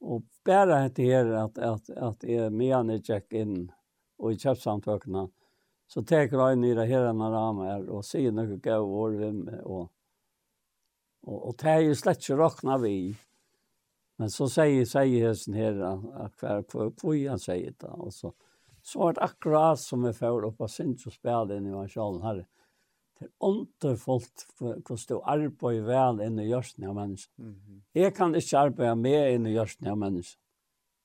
Och bara det her att att att är med check in och i kjøpsamtøkene, så tar jag ner det här när ramar och ser några gåvor Og, och och och tar ju slett ikke råkna vi. Men så säger säger hästen här att kvar på på han säger det och så så vart akkurat som vi får upp av syns så spelade i Marshall här. Det onter folk kost och arbete väl inne i görsen av människan. Mm. Jag kan inte arbeta mer inne i görsen av människan.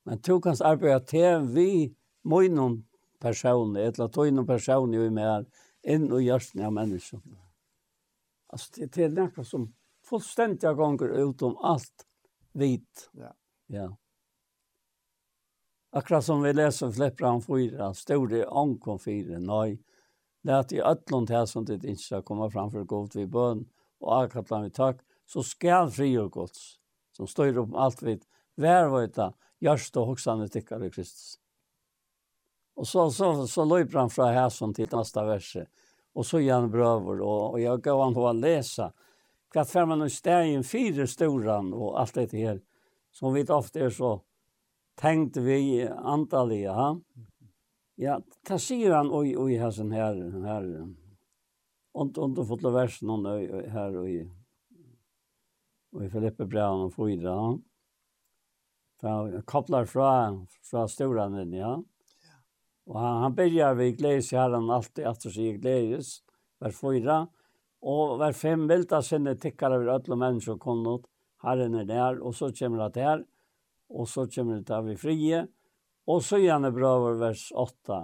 Men du kan arbeta till vi mojnon person, eller tojnon person ju mer inn i görsen av mennesker. Alltså det, det är noe som fullstendig gånger utom allt vit. Ja. Ja. Akkurat som vi läser Fleppran fyra, stod det omkom 4, nej. at i ötlund her som det inte fram for framför god bøn, og akkurat akatlan vi takk, så skal fri og gods, som står upp allt var värvöjta, gjørst og hoksane tyckare Kristus. Og så, så, så löper han fra her som til neste verset. og så gjør han og, og och jag gav han på å lese, kvart fer man en stegen fire storan och allt det här som vi ofte er så tänkte vi antaliga ha. Ja, ta sier han oj oj här sån här här och och fått la vers någon här och i och i Filippe Brown och Fyra. Ja. Ta kopplar fra fra storan ja. Och han, han börjar vi gledes här han alltid efter sig glädjes vers 4 Og hver fem vilda sinne tikkar over alle mennesker kom ut. Herren er der, og så kommer det her. Og så kommer det av vi frie. Og så gjerne brøver vers 8.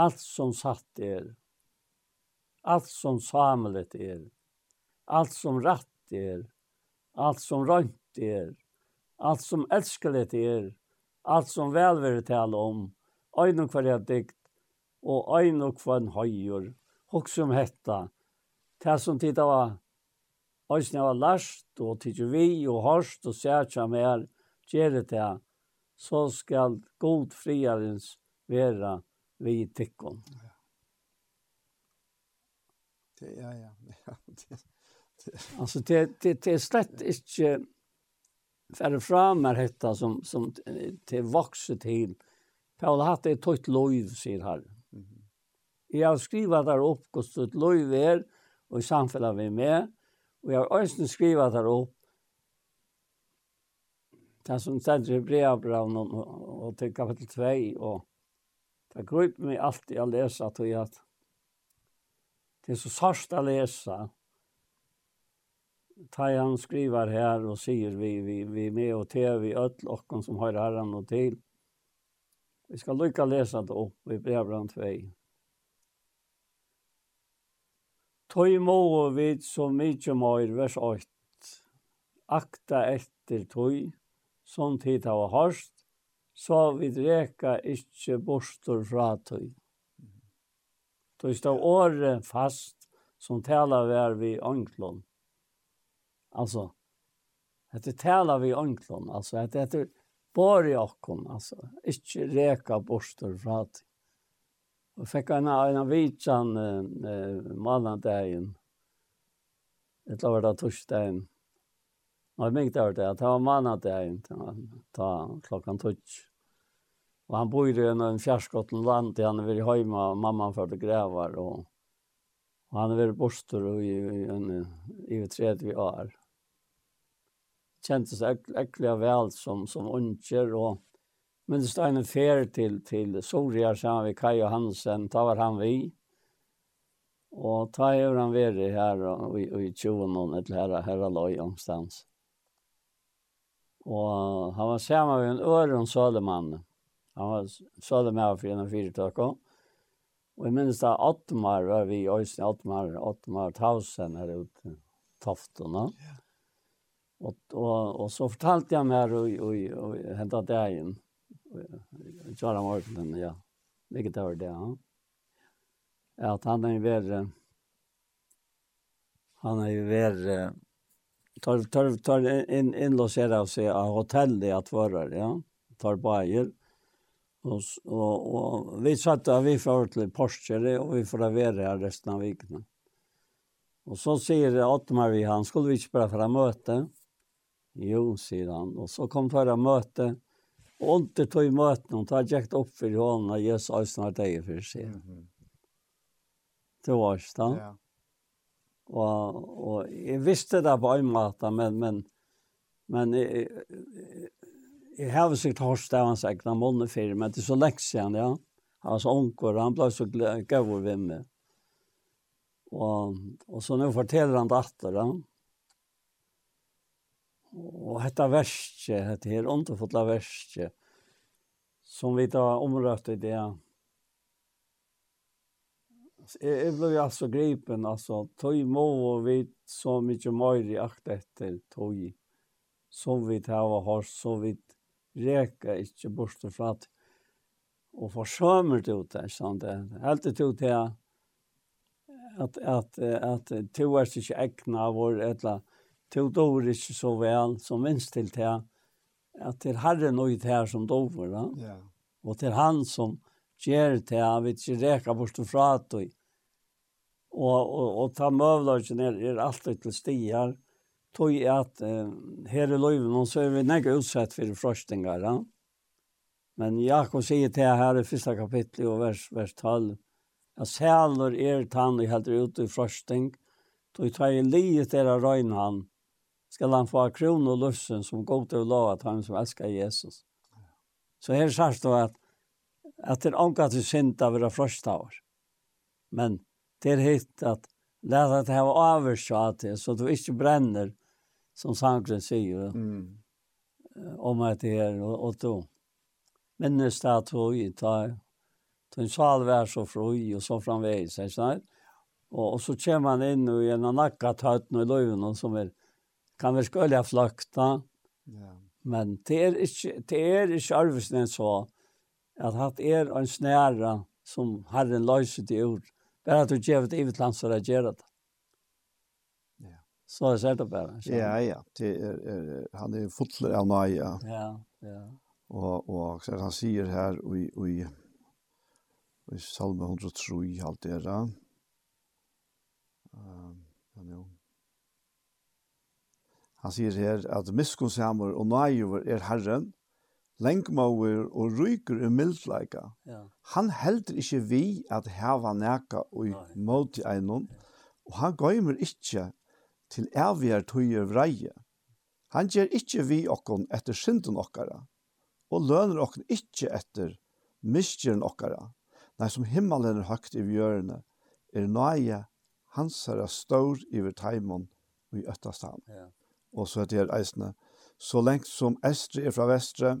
Alt som satt er. Alt som samlet er. Alt som rett er. Alt som rønt er. Allt som elskelet er, allt som velvære tale om, øyne hver jeg dikt, og øyne hver en høyur, hok som hetta, Det som tid var Øysen var lærst og tidsi vi og hørst og særtja mer gjør det så skal god friarens vera vi tikkon. Ja. Det, ja, ja. ja det, det. Alltså det, det, det är slett inte färre fram här detta som, som til vuxer till. Paul hatt det ett tøyt loiv, sier her. Mm -hmm. Jeg har skrivet der opp, og støtt loiv er, og i samfunnet vi med. Og jeg har også skrivet der opp det som stender i brevbraven og, og til kapitel 2 og det gruper meg alltid å lese at det er så sørst å lese ta han skriver her og sier vi, vi, vi er med og til vi ødel åkken som har herren og til vi skal lykka lese det opp i brevbraven 2 Tøy må vi så mykje mer vers 8. Akta etter tøy, som tid har hørst, så vi dreka ikkje bostor fra tøy. Tøy stav året fast, som tala vær vi ånglån. Altså, dette tala vi ånglån, altså, dette er bare okkom, altså, ikkje reka bostor fra tøy. Og fikk en av en vitsan uh, mannandagen. Et la da det torsdagen. Og jeg mykte over det, at det var malandegjen til å Ta klokken tors. Og han bor i en, en fjerskotten land, han er vært hjemme, og for det grever. Og, og han er vært borster i, i, i, i, i 30 år. Kjente seg ek, ekkelig vel som, som unger, og Men det stod en fer till, till Soria som vi Kai og Hansen, da var han vi. Och da er han veri här och, och i tjonen ett herra, herra loj omstans. Och han var sammen med en öron Söderman. Han var sølemann for en fyrtök. Og jeg minns att Ottmar var vi i Øysten, Ottmar, Ottmar Tausen her ute, Toftorna. Ja. Och, och, og så fortalte jag meg här och, och, och, och hämtade dagen. Mm Kjara Morten, ja. Vilket var det, ja. At han er verre, han er verre, tar, tar, tar in, innlåsera seg av hotellet det att vara ja. Tar bajer. Og, og, og vi satt av vi fra til Porsche, og vi får være her resten av vikene. Og så sier Ottomar vi han, skulle vi ikke bare fra møte? Jo, sier han. Og så kom fra møte, og Och inte tog i möten och tar jäkt upp för honom hånden, og Jesus har snart dig för sig. Mm -hmm. Det var ikke da. Ja. Og, og jeg visste det på en måte, men, men, men jeg, jeg har sikkert hørt det han sagt, han måned for, men det er så lenge siden, ja. Han var Hans onker, han ble så gøy over ved meg. Og, og så nå forteller han det etter, ja. Og detta verset, detta her underfulla verset som vi da då i det. Jeg Jag blev altså gripen altså, tog må og vi så mye mer i akt etter tog som vi tar og har så vi reka ikke bort för att og forsømmer det ut där sånt helt det ut det att att at att, att, att, att, att, att, att, att, att, tog dover ikke så vel som minst til det, at det er herren og det her som dover, da. Ja. Og det han som gjør det, han vil ikke reka bort og fra det. Og, og, og ta møvlagen er, er alltid til stier, tog at eh, her i løyven, så er vi nekka utsett for frøstingar, ja. Men Jakob sier til her i første kapittel og vers, vers 12, at sæler er tann i helt ute i frøsting, tog tar i livet er av røyne han, skal han få kron og lussen som går til å lave at han som elsker Jesus. Så her sier det at at det er omgatt til synd av å frøstavar. Men det er hitt at lær at det har avvarsat det, så du ikke brenner, som sangren sier, mm. om at det er og, og du Minnes det at hun tar Tun sal vær så fri, og så framvegis, ikke sant? Og, og så kommer han inn i en nakka tøtten og løven som er kan vi skulle ha flakta. Ja. Men det er ikke, det er ikke arvesen så, at hatt er en snæra som Herren løser til ord. Bare at du gjør det i et evigt land som reagerer det. Ja. Så er det bare. Ja, ja. Det er, er, han er fotler av nøye. Ja, ja. Og, og så han sier her i, i, i Salme 103, alt det der. Um, ja, jo. Han sier her at miskunnsamur og nøyver er Herren, lengmåver og ryker er mildleika. Ja. Han helder ikke vi at heva neka og måte einon, og han gøymer ikke til evigere tøyer vreie. Han gjør ikke vi okkon etter synden okkara, og løner okkon ikke etter miskjeren okkara. Nei, som himmelen er høgt i vjørene, er nøye hansara stor i verteimon og i øttastan. Ja og så heter det så lengt som estre er fra vestre,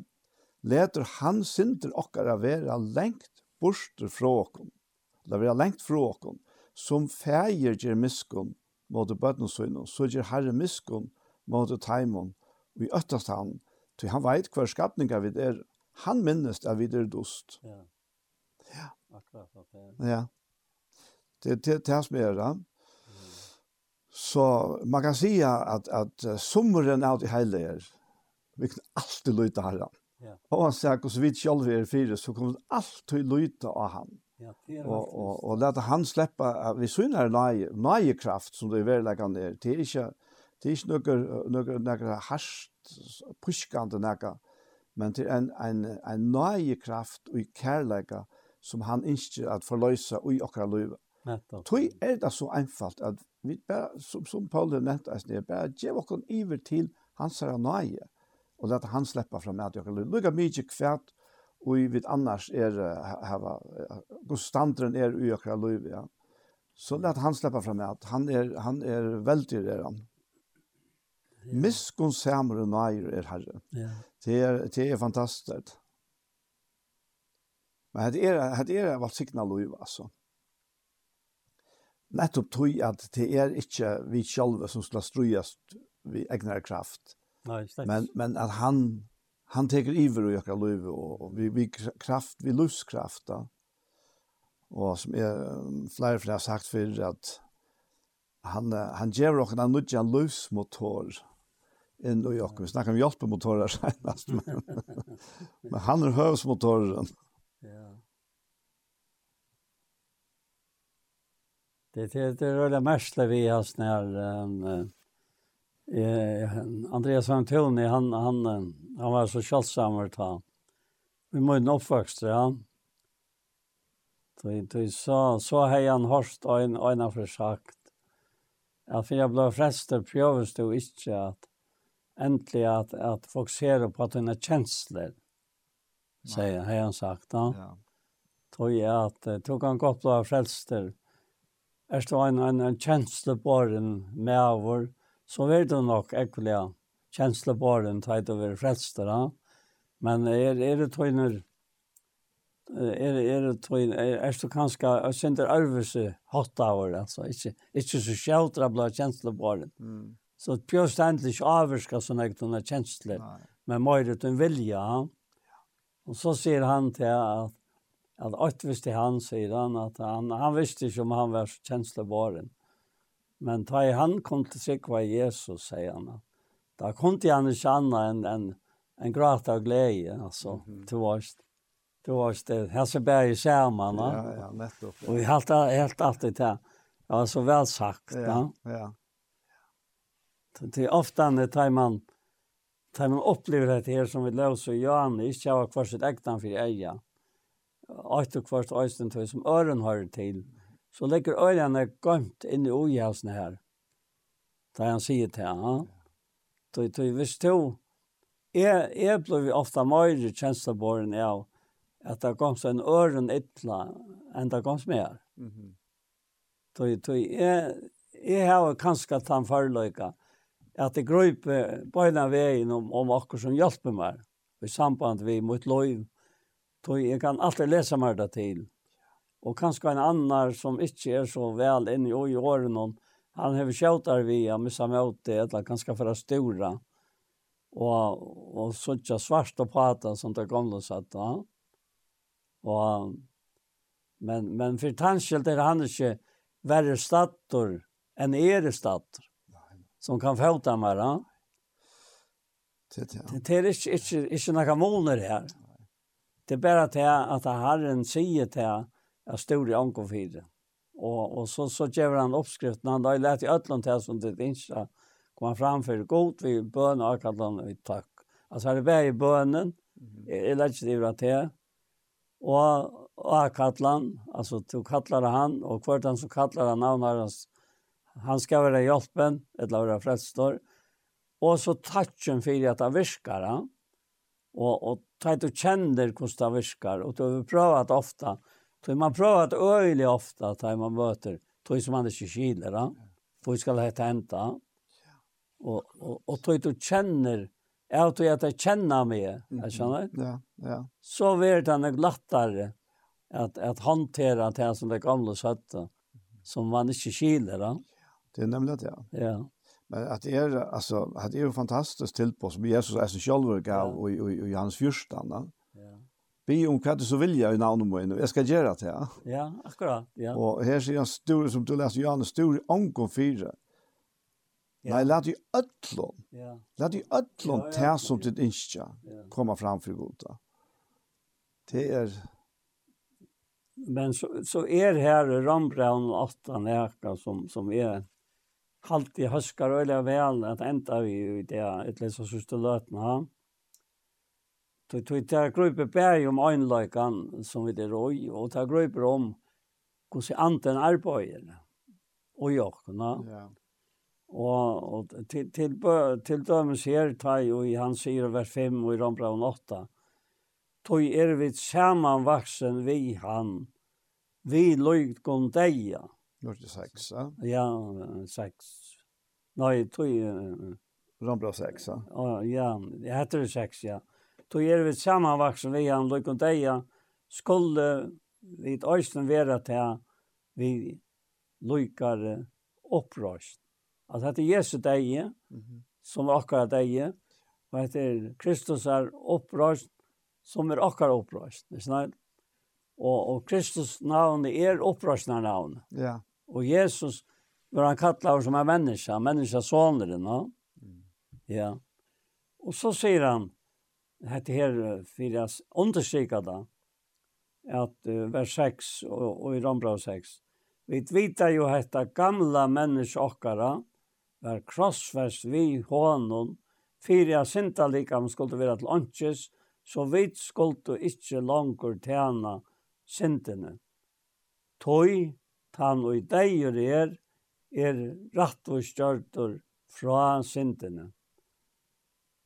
leter han synder okkar vera lengt borster fra okkon, la vera lengt fra okkon, som feir gjer miskun mot bøtnensøynon, så gjer herre miskun mot taimon, og i øttast han, til han veit hver skapninga vid er, han minnest av vid er dost. Ja. Ja. Akkurat, ja. Ja. Det, det, det er som er det. Så man kan säga att att sommaren är det heliga. Vi kan alltid lyta Herren. Ja. Och han säger att så vitt själv är fyra så kommer alltid lyta av han. Ja, det är och och och låta han släppa vi synar nej nej kraft som det är väl kan det det är inte det är inte några några hast pushkande några men det är en en en nej kraft och kärleka som han inte att förlösa i och liv. Nettopp. Tui är det så enkelt att vi bare, som, som Paul har nevnt, att ni bara ge oss iver till hans herra nøye, Och låta han släppa fram att jag kan lugga mye kvært, och vi vet annars är hava gustandren är i okra liv ja. Så låt han släppa fram att han är han är väldigt där han. Ja. Miskunn samer og nøyre er herre. Ja. Det er, det er fantastisk. Men det er, det er valgt signal liv, altså nettopp tog at det er ikke vi själva som skal strøyes vi egnar kraft. Nei, slett. Men, men at han, han teker iver og gjør løyve, og vi, vi kraft, vi løvskraft da. Og som jeg flere flere har sagt før, at han, han gjør okra en nødja løvsmotor inn i okra. Vi snakker om hjelpemotorer senast, men, men han er høvsmotoren. Ja. Det är det mesta vi har när eh Andreas van Tulne han han han var så självsam vart han. Vi måste nog först ja. Så det så så har han hört en en av försagt. Ja, för jag blev frestad prövas det inte att äntligen att att fokusera på att dina känslor. Säger har han sagt då. Ja. Tror jag att tog han gott av frälster er stå en, en, en kjenslebåren med over, så er du nok ekkelig kjenslebåren teit over frelster. Men er, er det tøyner, er, er det tøyner, er, er det kanskje, jeg synes det er øvelse hatt av år, altså, ikke, ikke så kjeltre blant kjenslebåren. Mm. Så pjøst endelig ikke avvirka sånn jeg tunne kjensler, men mer uten vilja. Og så sier han til at at alt visste han, sier han, at han, han visste ikke om han var kjenslebaren. Men da han kom til Sikva Jesus, sier han, da kom til han ikke annet enn en, en gråt av glede, altså, mm -hmm. til oss. Det var det, her ser bare i skjermen. Ja, ja, nettopp. Ja. Och vi helt, helt alltid det var så vel sagt. Ja, ja. ja. Det är ofta när tar man, tar man upplever det här som vi löser och gör det, inte har kvar sitt äktan för eja åt og kvart øysten tøy som øren har til, så ligger øyene gømt inn i ojasene her. Da han sier til han, tøy tøy hvis du, jeg, jeg ble ofte mer tjenestebåren av at det kom en øren ytla enn det kom mer. Mm -hmm. Tøy tøy, jeg, jeg har kanskje tatt forløyka at det grøyper på en av veien om, om akkur som hjelper meg i samband vi mot løyv Då jeg kan alltid läsa mer där till. Och kanske en annan som inte är så väl inne i åren hon han har skjutit vi har missat mot det eller kanske för stora. Och och ikke svart och prata sånt där gamla satt. att ja. Och men men för tanskjelt är han inte värre stator enn er stator. Som kan fåta mer. Ja? Det det är inte inte inte några månader här. Det er bare til at Herren sier til at stor i anker for det. Og, og så, så gjør han oppskriften. Han har lært i øtlån til som det ikke kommer fram for god vi bøn og kallet og takk. Altså er det bare i bønnen, jeg lærer ikke det i det og og kallan, altså du kallar han og kvart han som kallar han navnet hans han skal være hjelpen, eller være frelstor. Og så touchen for at han virker, han. Og, og ta du känner hur det virkar och du har provat ofta. Då man provat öjligt ofta ta man möter. Då som man inte kyler. Ja? Då ska det hända. Och, och, och då du känner Jag att jag att känna mig, jag känner. Ja, ja. Så blir det nog lättare att att hantera det som det gamla sättet som man inte kyler. Ja. Det är nämligen det. Ja. ja. Men at det er, alltså at det er jo fantastisk tilpå som Jesus er så själv gav och och hans fyrstan. Ja. Be om hva du så vill jag i namn og jag ska göra det. Ja, ja akkurat. Ja. Och här sier han stor som du läser Johannes stor ankom fire. Ja. Nej, lad ju öllon. Ja. Lät ju ja, tär som ditt insta komma fram för godta. Det er... men så så är här Rambraun 8 näka som som är alltid huskar öliga väl at ända vi i det ett läsa sista lötna. Då tog det grupper berg om ögonlökan som vi det roj och ta grupper om hur sig anten arbetar och jakorna. Ja. Og, og til, till, til dömes här taj og han hans syre vers 5 och i Rambraun 8. Tøy er vi sammanvaxen vi han. Vi löjt gondeja. Ja 46, ja? Ja, 6. Nei, tog... Uh, Rambla 6, ja? Uh, ja, jeg heter det 6, ja. Tog er vi sammenvaksen vi han Lukondeia, skulle vi et øysten være til vi lukar opprøst. Altså, dette er Jesu deie, mm -hmm. som er akkurat deie, og dette er Kristus er opprøst, som er akkurat opprøst. Det er snart. Og, og Kristus navnet er opprøstnarnavnet. Ja. Og Jesus var han kallad som en menneske, en människa soneren, no? Mm. Ja. Og så sier han hette her, for jeg understryker da, at uh, vers 6 og, og i Rombrau 6 vi vita jo hetta gamla menneske okkara var krossfest vi hånden, for jeg synda likam skulle være til åndsjes, så vi skulle ikke langur tjene syndene. Toi tan og i deier er, er rett og stjørter fra syndene.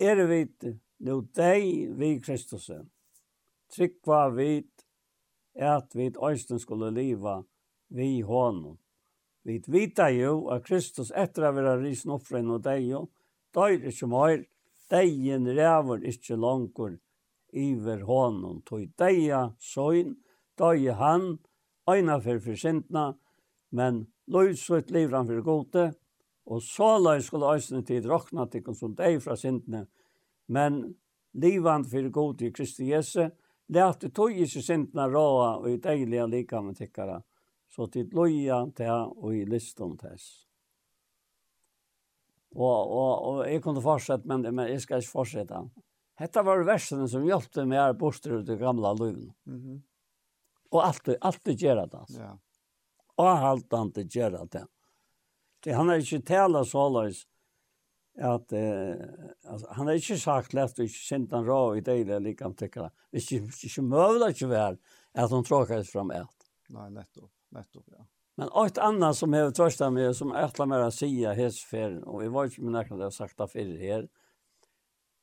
Er vit nå dei vi Kristusen. Tryggva vit at vit øysten skulle liva vi honom. Vi vita jo at Kristus etter å være risen opp fra en og deg jo, døyr ikke mer, deien ræver ikke langer iver honom. tog deia søgn, døy han, eina for forsintna, men løysvett lever han for gode, og så løy skulle eisene tid råkna til som deg fra sintene, men livan for gode i Kristi Jesu, lærte tog i seg råa og i deilige lika med tikkara, så tid løya til og i liston tess. Og, og, og jeg kunne fortsette, men, men jeg skal ikke fortsette. Hetta var versene som hjelpte meg her bort til det gamla løyven. Mm -hmm og allt allt gjør det alltså. Ja. Og alt han det gör det. Det han har ikke tala så løs at eh, altså han har ikke sagt lätt ikke inte han rå i det eller han tykker. Det är inte möjligt att vara att de tråkades fram ett. Nei, nettopp, nettopp ja. Men ett annat som jag tröstar mig som jag ätlar mig att säga hetsfärden och jag var inte med när har sagt det här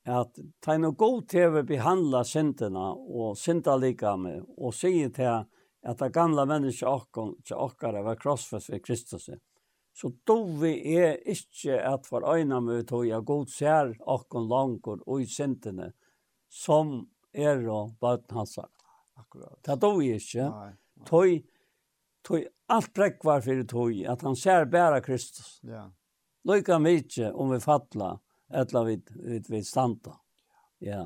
at ta no god tv behandla syndena og synda lika med og sige til at det gamla mennesket okkar til okkara var krossfest ved Kristus. Så då vi er ikke at for øyna med tog jeg god ser okkar langkor og i syndene som er og bøten hans Akkurat. Det då vi ikke. Tog, tog alt brekk var fyrir tog at han ser bæra Kristus. Ja. Lykke mykje om vi fattla. Ja eller vi, vi, vi stanta. Ja.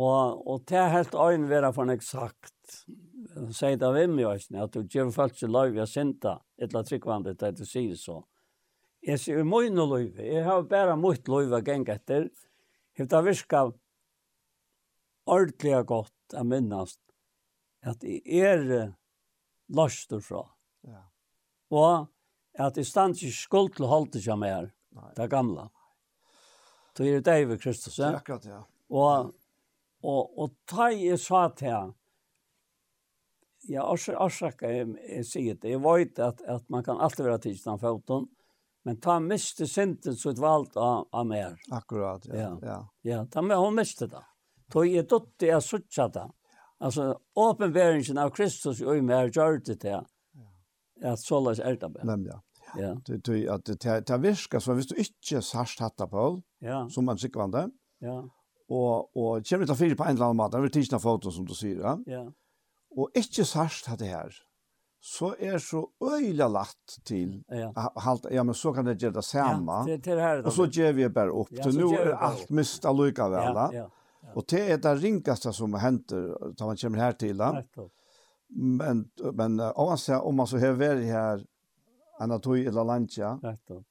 Og, og det er helt øyn vera for nek sagt. Sier det av imme jo ikke, at du gjør folk ikke løyve jeg sinta, etla tryggvandre til du sier så. Jeg sier, vi må inn og løyve. Jeg har bare mot løyve geng etter. Hef har virket ordentlig godt å minnes, at jeg er løst fra. Ja. Og at jeg stand ikke skuld til holdt ikke mer, det gamla. Nei. Du er det ved Kristus, ja? Akkurat, ja. Og, og, og ta i sa til han, ja, orsaka jeg, jeg sier det, jeg vet at, at man kan alltid være tidsen foten, men ta miste synden så et valgt av, av mer. Akkurat, ja. Ja, ja. ta med hun miste det. Tog jeg dotter jeg sutsa det. Altså, åpenberingen av Kristus i mer gjør det til at såleis er det. Nemlig, ja. Ja. Det det at det det viska så hvis du ikke sarst hatta på, ja. som man sikvande. Ja. Og og kjem til fire på en eller annan måte, vil tisna foto som du sier, ja. Ja. Og ikke sarst hade her. Så er så øyla latt til ja. halt, ja, men så kan det gjøre det samme. Ja, det til her, og så gjør vi bare opp. Ja, så nå er alt mist allikevel. Ja, ja, ja. Og det er det ringaste som henter, da man kommer her til. Ja, Men men om man säger om man så har här enn at tog eller landja,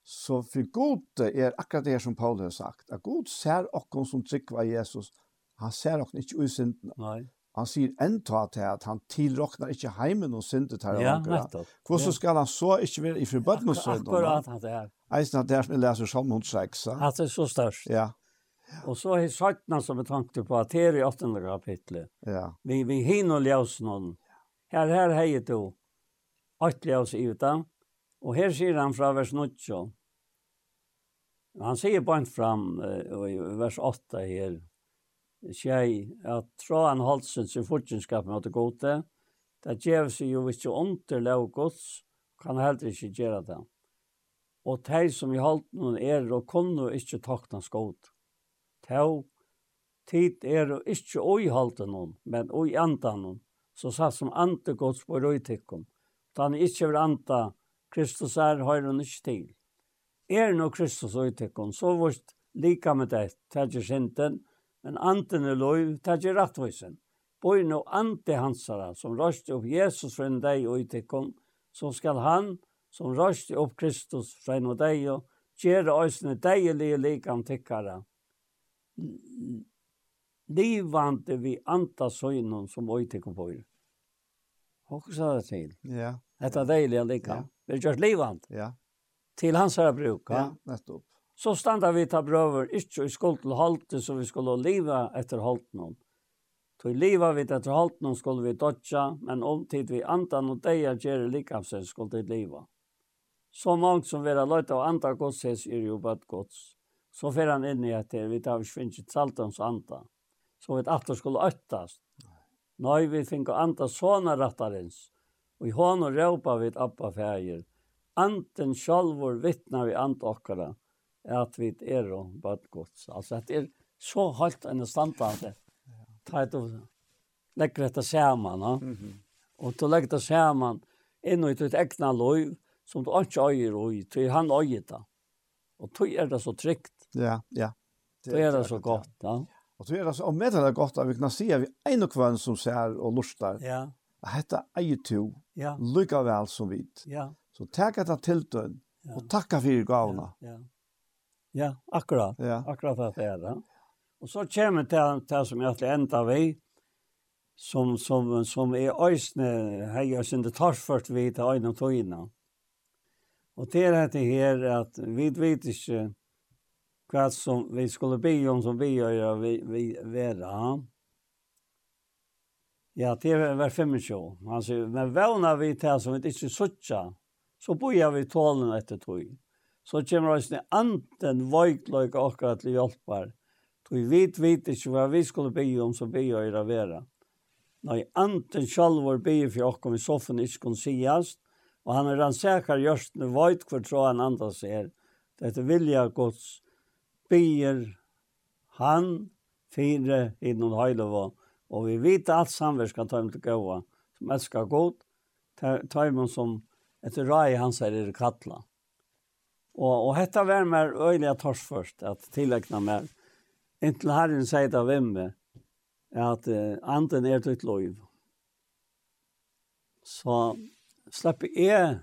så for god er akkurat det som Paul har sagt, at god ser okken som tryggva Jesus, han ser okken ikke usyndene. Nei. Han sier enda til at han tilroknar ikke heimen og syndet her. Ja, nettopp. Hvordan skal han så ikke være i forbøtten og syndet? Akkurat han det er. Eisen at det er som jeg leser Salm 106. At det er så størst. Ja. Og så er jeg som vi tenkte på at her i 8. kapitlet. Ja. Vi, vi hinner ljøs noen. Her, her heier du. Åtte ljøs i utan. Og her sier han fra vers 9. Han sier bare fram uh, i vers 8 her. Tjei, at tra han holdt sin fortjenskap med det gode, det gjør seg jo ikke under lov gods, kan heller ikke gjøre det. Og de som i holdt noen er, og kunne ikke takna skot. Tau, tid er og ikke oi halten noen, men oi andan noen, så satt som ante gods på røytikken. Da han ikke vil anta Kristus er høyre ikke til. Er nå Kristus uttekken, så vårt lika med det, det er synden, men anten er lov, det er rettvisen. Bøy nå ante hansara, som røste opp Jesus fra en deg uttekken, så skal han, som røste opp Kristus fra en deg, gjøre øsne deilige likam tikkara. Livande vi anta søgnen som uttekken på. Hva sa det til? Ja. Dette deilige likam. Ja har gjort livant. Ja. Til hans herre bruk. Ja, nettopp. Så standa vi ta brøver, ikke i skuld til halte, så vi skulle leva etter halten om. Til leva vi etter halten noen skulle vi dodja, men omtid vi andan og deia gjerne likavsel skulle vi leva. Så mange som vera løyta av anda godshes er jo bad gods. Så fer han inn i etter, vi tar vi svinnsit saltans anda. Så vi at det skulle øttast. Nei, vi finner anda såna rattarins og i hånden råpa vi appa fæger. Anten sjálfur vittnar vi ant okkara at vi er og bad gods. Altså, det er så halt enn standande. Ta et og legger dette saman, no? Mm -hmm. og du legger det saman inn i ditt egna loiv, som du ikke øyer og i, til han øyer det. Og tog er det så trygt. Ja, ja. Det, er det så godt, ja. Og tog er det så, og med det er godt at vi kan si at vi er en og kvann som ser og lustar. Ja. At dette eier to, Ja. Lykka vel som vit. Ja. Så takk at till då ja. og takka for gavene. Ja, ja. ja, akkurat. Ja. Akkurat det er det. Og så kommer det til, det som jeg alltid enda vi, som, som, som er øyne, hei og sin det tar vi til øyne og tøyne. Og det er det her at vi vet ikke hva som vi skulle be om som vi gjør vi, vi være. Ja Ja, det hver 25. Han sier, men vevna vi til som vi ikke suttja, så boja vi tålen etter tog. Så kommer oss ned anten vøykløyk akkurat til hjelper. Tog vi vet ikke hva vi skulle be om, så be jeg gjøre vera. Nei, anten sjalvor be for okkom i soffen ikke kunne sies, og han er rannsakar gjørstene vøyt hvor tro han andas er. Dette vilja gods, bier han fire innom høylevå, Og vi vet alt samverska tar dem til gåa, som elskar god, tar dem som etter rai hans er i kattla. Og, og hetta var mer øyelig tors først, at tillegna mer. Inntil herren sier av vimme, at uh, anden er ditt lov. Så slipper jeg,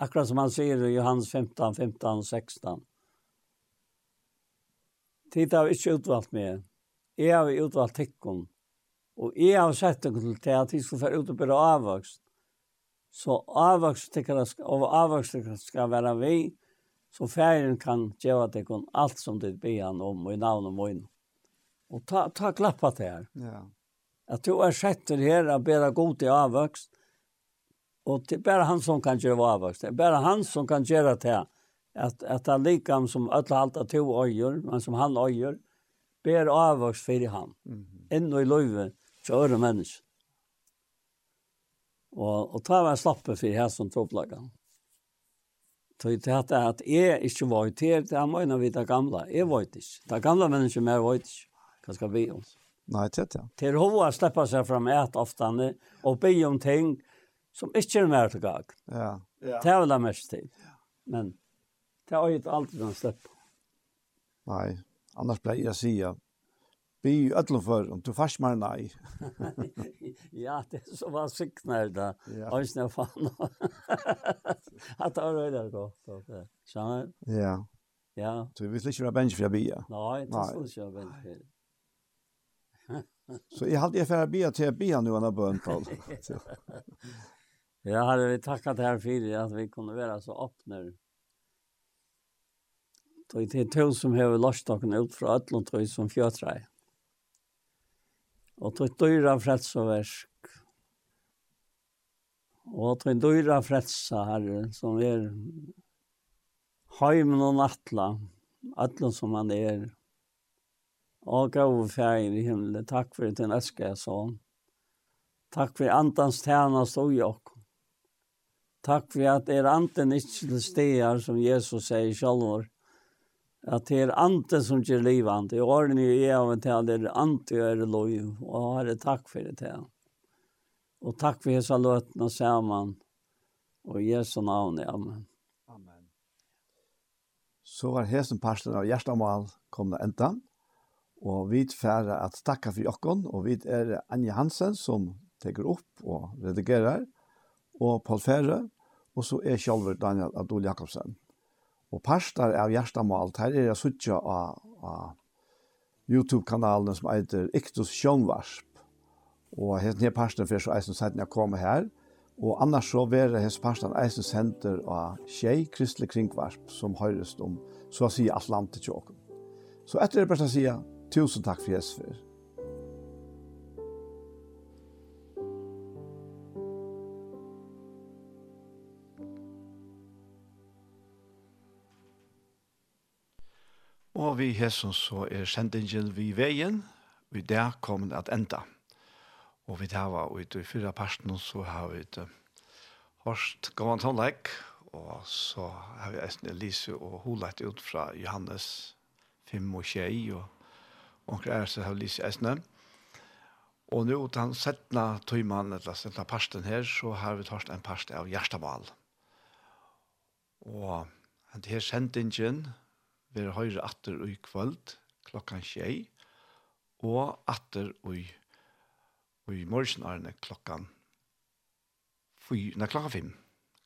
akkurat som han sier i Johannes 15, 15 og 16. Tid har ikke utvalgt meg. Jeg har utvalgt tikkene Og jeg har sett det til at de skulle få ut og bli avvokst. Så avvokst og avvokst skal være vi, så ferien kan gjøre at de alt som det ber han om og i navn og møyne. Og ta, ta klappa til her. Ja. At du er sett det her og bedre god til avvokst, og det er bare han som kan gjøre avvokst. Det er bare han som kan gjøre det her. At, at er likam som alle halte to øyer, men som han øyer, ber avvokst for han. Mm -hmm. Inn i løyven til øre mennesker. Og, og ta var slappe for her som tropplagene. Så det at at jeg ikke var til, det er mye vi det gamle. Jeg var ikke. Det gamle mennesker mer var ikke. Hva skal vi oss? Nei, det ja. det. Til hova slipper seg fram et oftane og be om ting som ikke er mer til gag. Ja. ja. Det er vel det mest til. Men det har ju ikke alltid den släpp. Nei, annars pleier jeg å si bi ødelen for, om du fast mer nei. ja, det så var signal där. Och snä fan. Att ha det där då. Så. Ja. Ja. Du ikke være bensje for för bia. Nej, det skulle ikke være bench för. Så jag hade å bia till bia nu när bön tal. Ja, hade vi tackat här för att vi kunde vara så öppna. Det är tusen som har lastat ut från Ötlund som fjötrar og tog dyra frelsoversk. Og tog dyra frelsa, Herre, som er heimen og nattla, atlan som han er. Og gav fjær i himmelen, takk for din æske jeg så. Takk for andans tjernast og jokk. Takk for at er anden ikke til steder, som Jesus sier sjálfur, at det er ante som gjør livande. Og åren i jeg av en til det er ante og er lov, og har det takk for det til. Og takk for hesa løtene sammen, og Jesu navn, amen. Amen. Så var hesen parsten av Gjerstamal komna enda, og vi færre at takka for jokken, og vi er Anja Hansen som teker opp og redigerer, og Paul Fære, og så er sjálfur Daniel Adol Jakobsen. Og parstar av hjertamalt, her er jeg suttja av, av YouTube-kanalen som heter Iktus Sjønvarsp. Og hent nye parsten fyrir så eisen sent jeg kommer her. Og annars så vera hens parsten eisen senter av Kjei Kristelig Kringvarsp som høyrest om så å si Atlantik og Så etter det bare å si tusen takk for Jesper. og vi Jesus så er sendingen vi veien, vi der kommer at enda. Og vi tar var ute i fyra parten, så har vi ute Horst Gavan Tonleik, og så har vi eisen Elise og Holet ut fra Johannes 5 og 21, og onker er så har Elise eisen. Og nå til han settene tøymannen, eller settene parten her, så har vi tørst en parst av Gjerstamal. Og den her sendingen, vera høyre atter i kvöld klokkan tjei, og atter i, i morgenarne klokkan fy, nei, klokkan fem,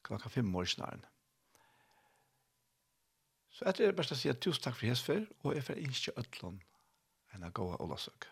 klokkan fem morgenarne. Så etter er det best å si at tusen takk for hesfer, og jeg får innskje ødlån enn å gå av Olasøk.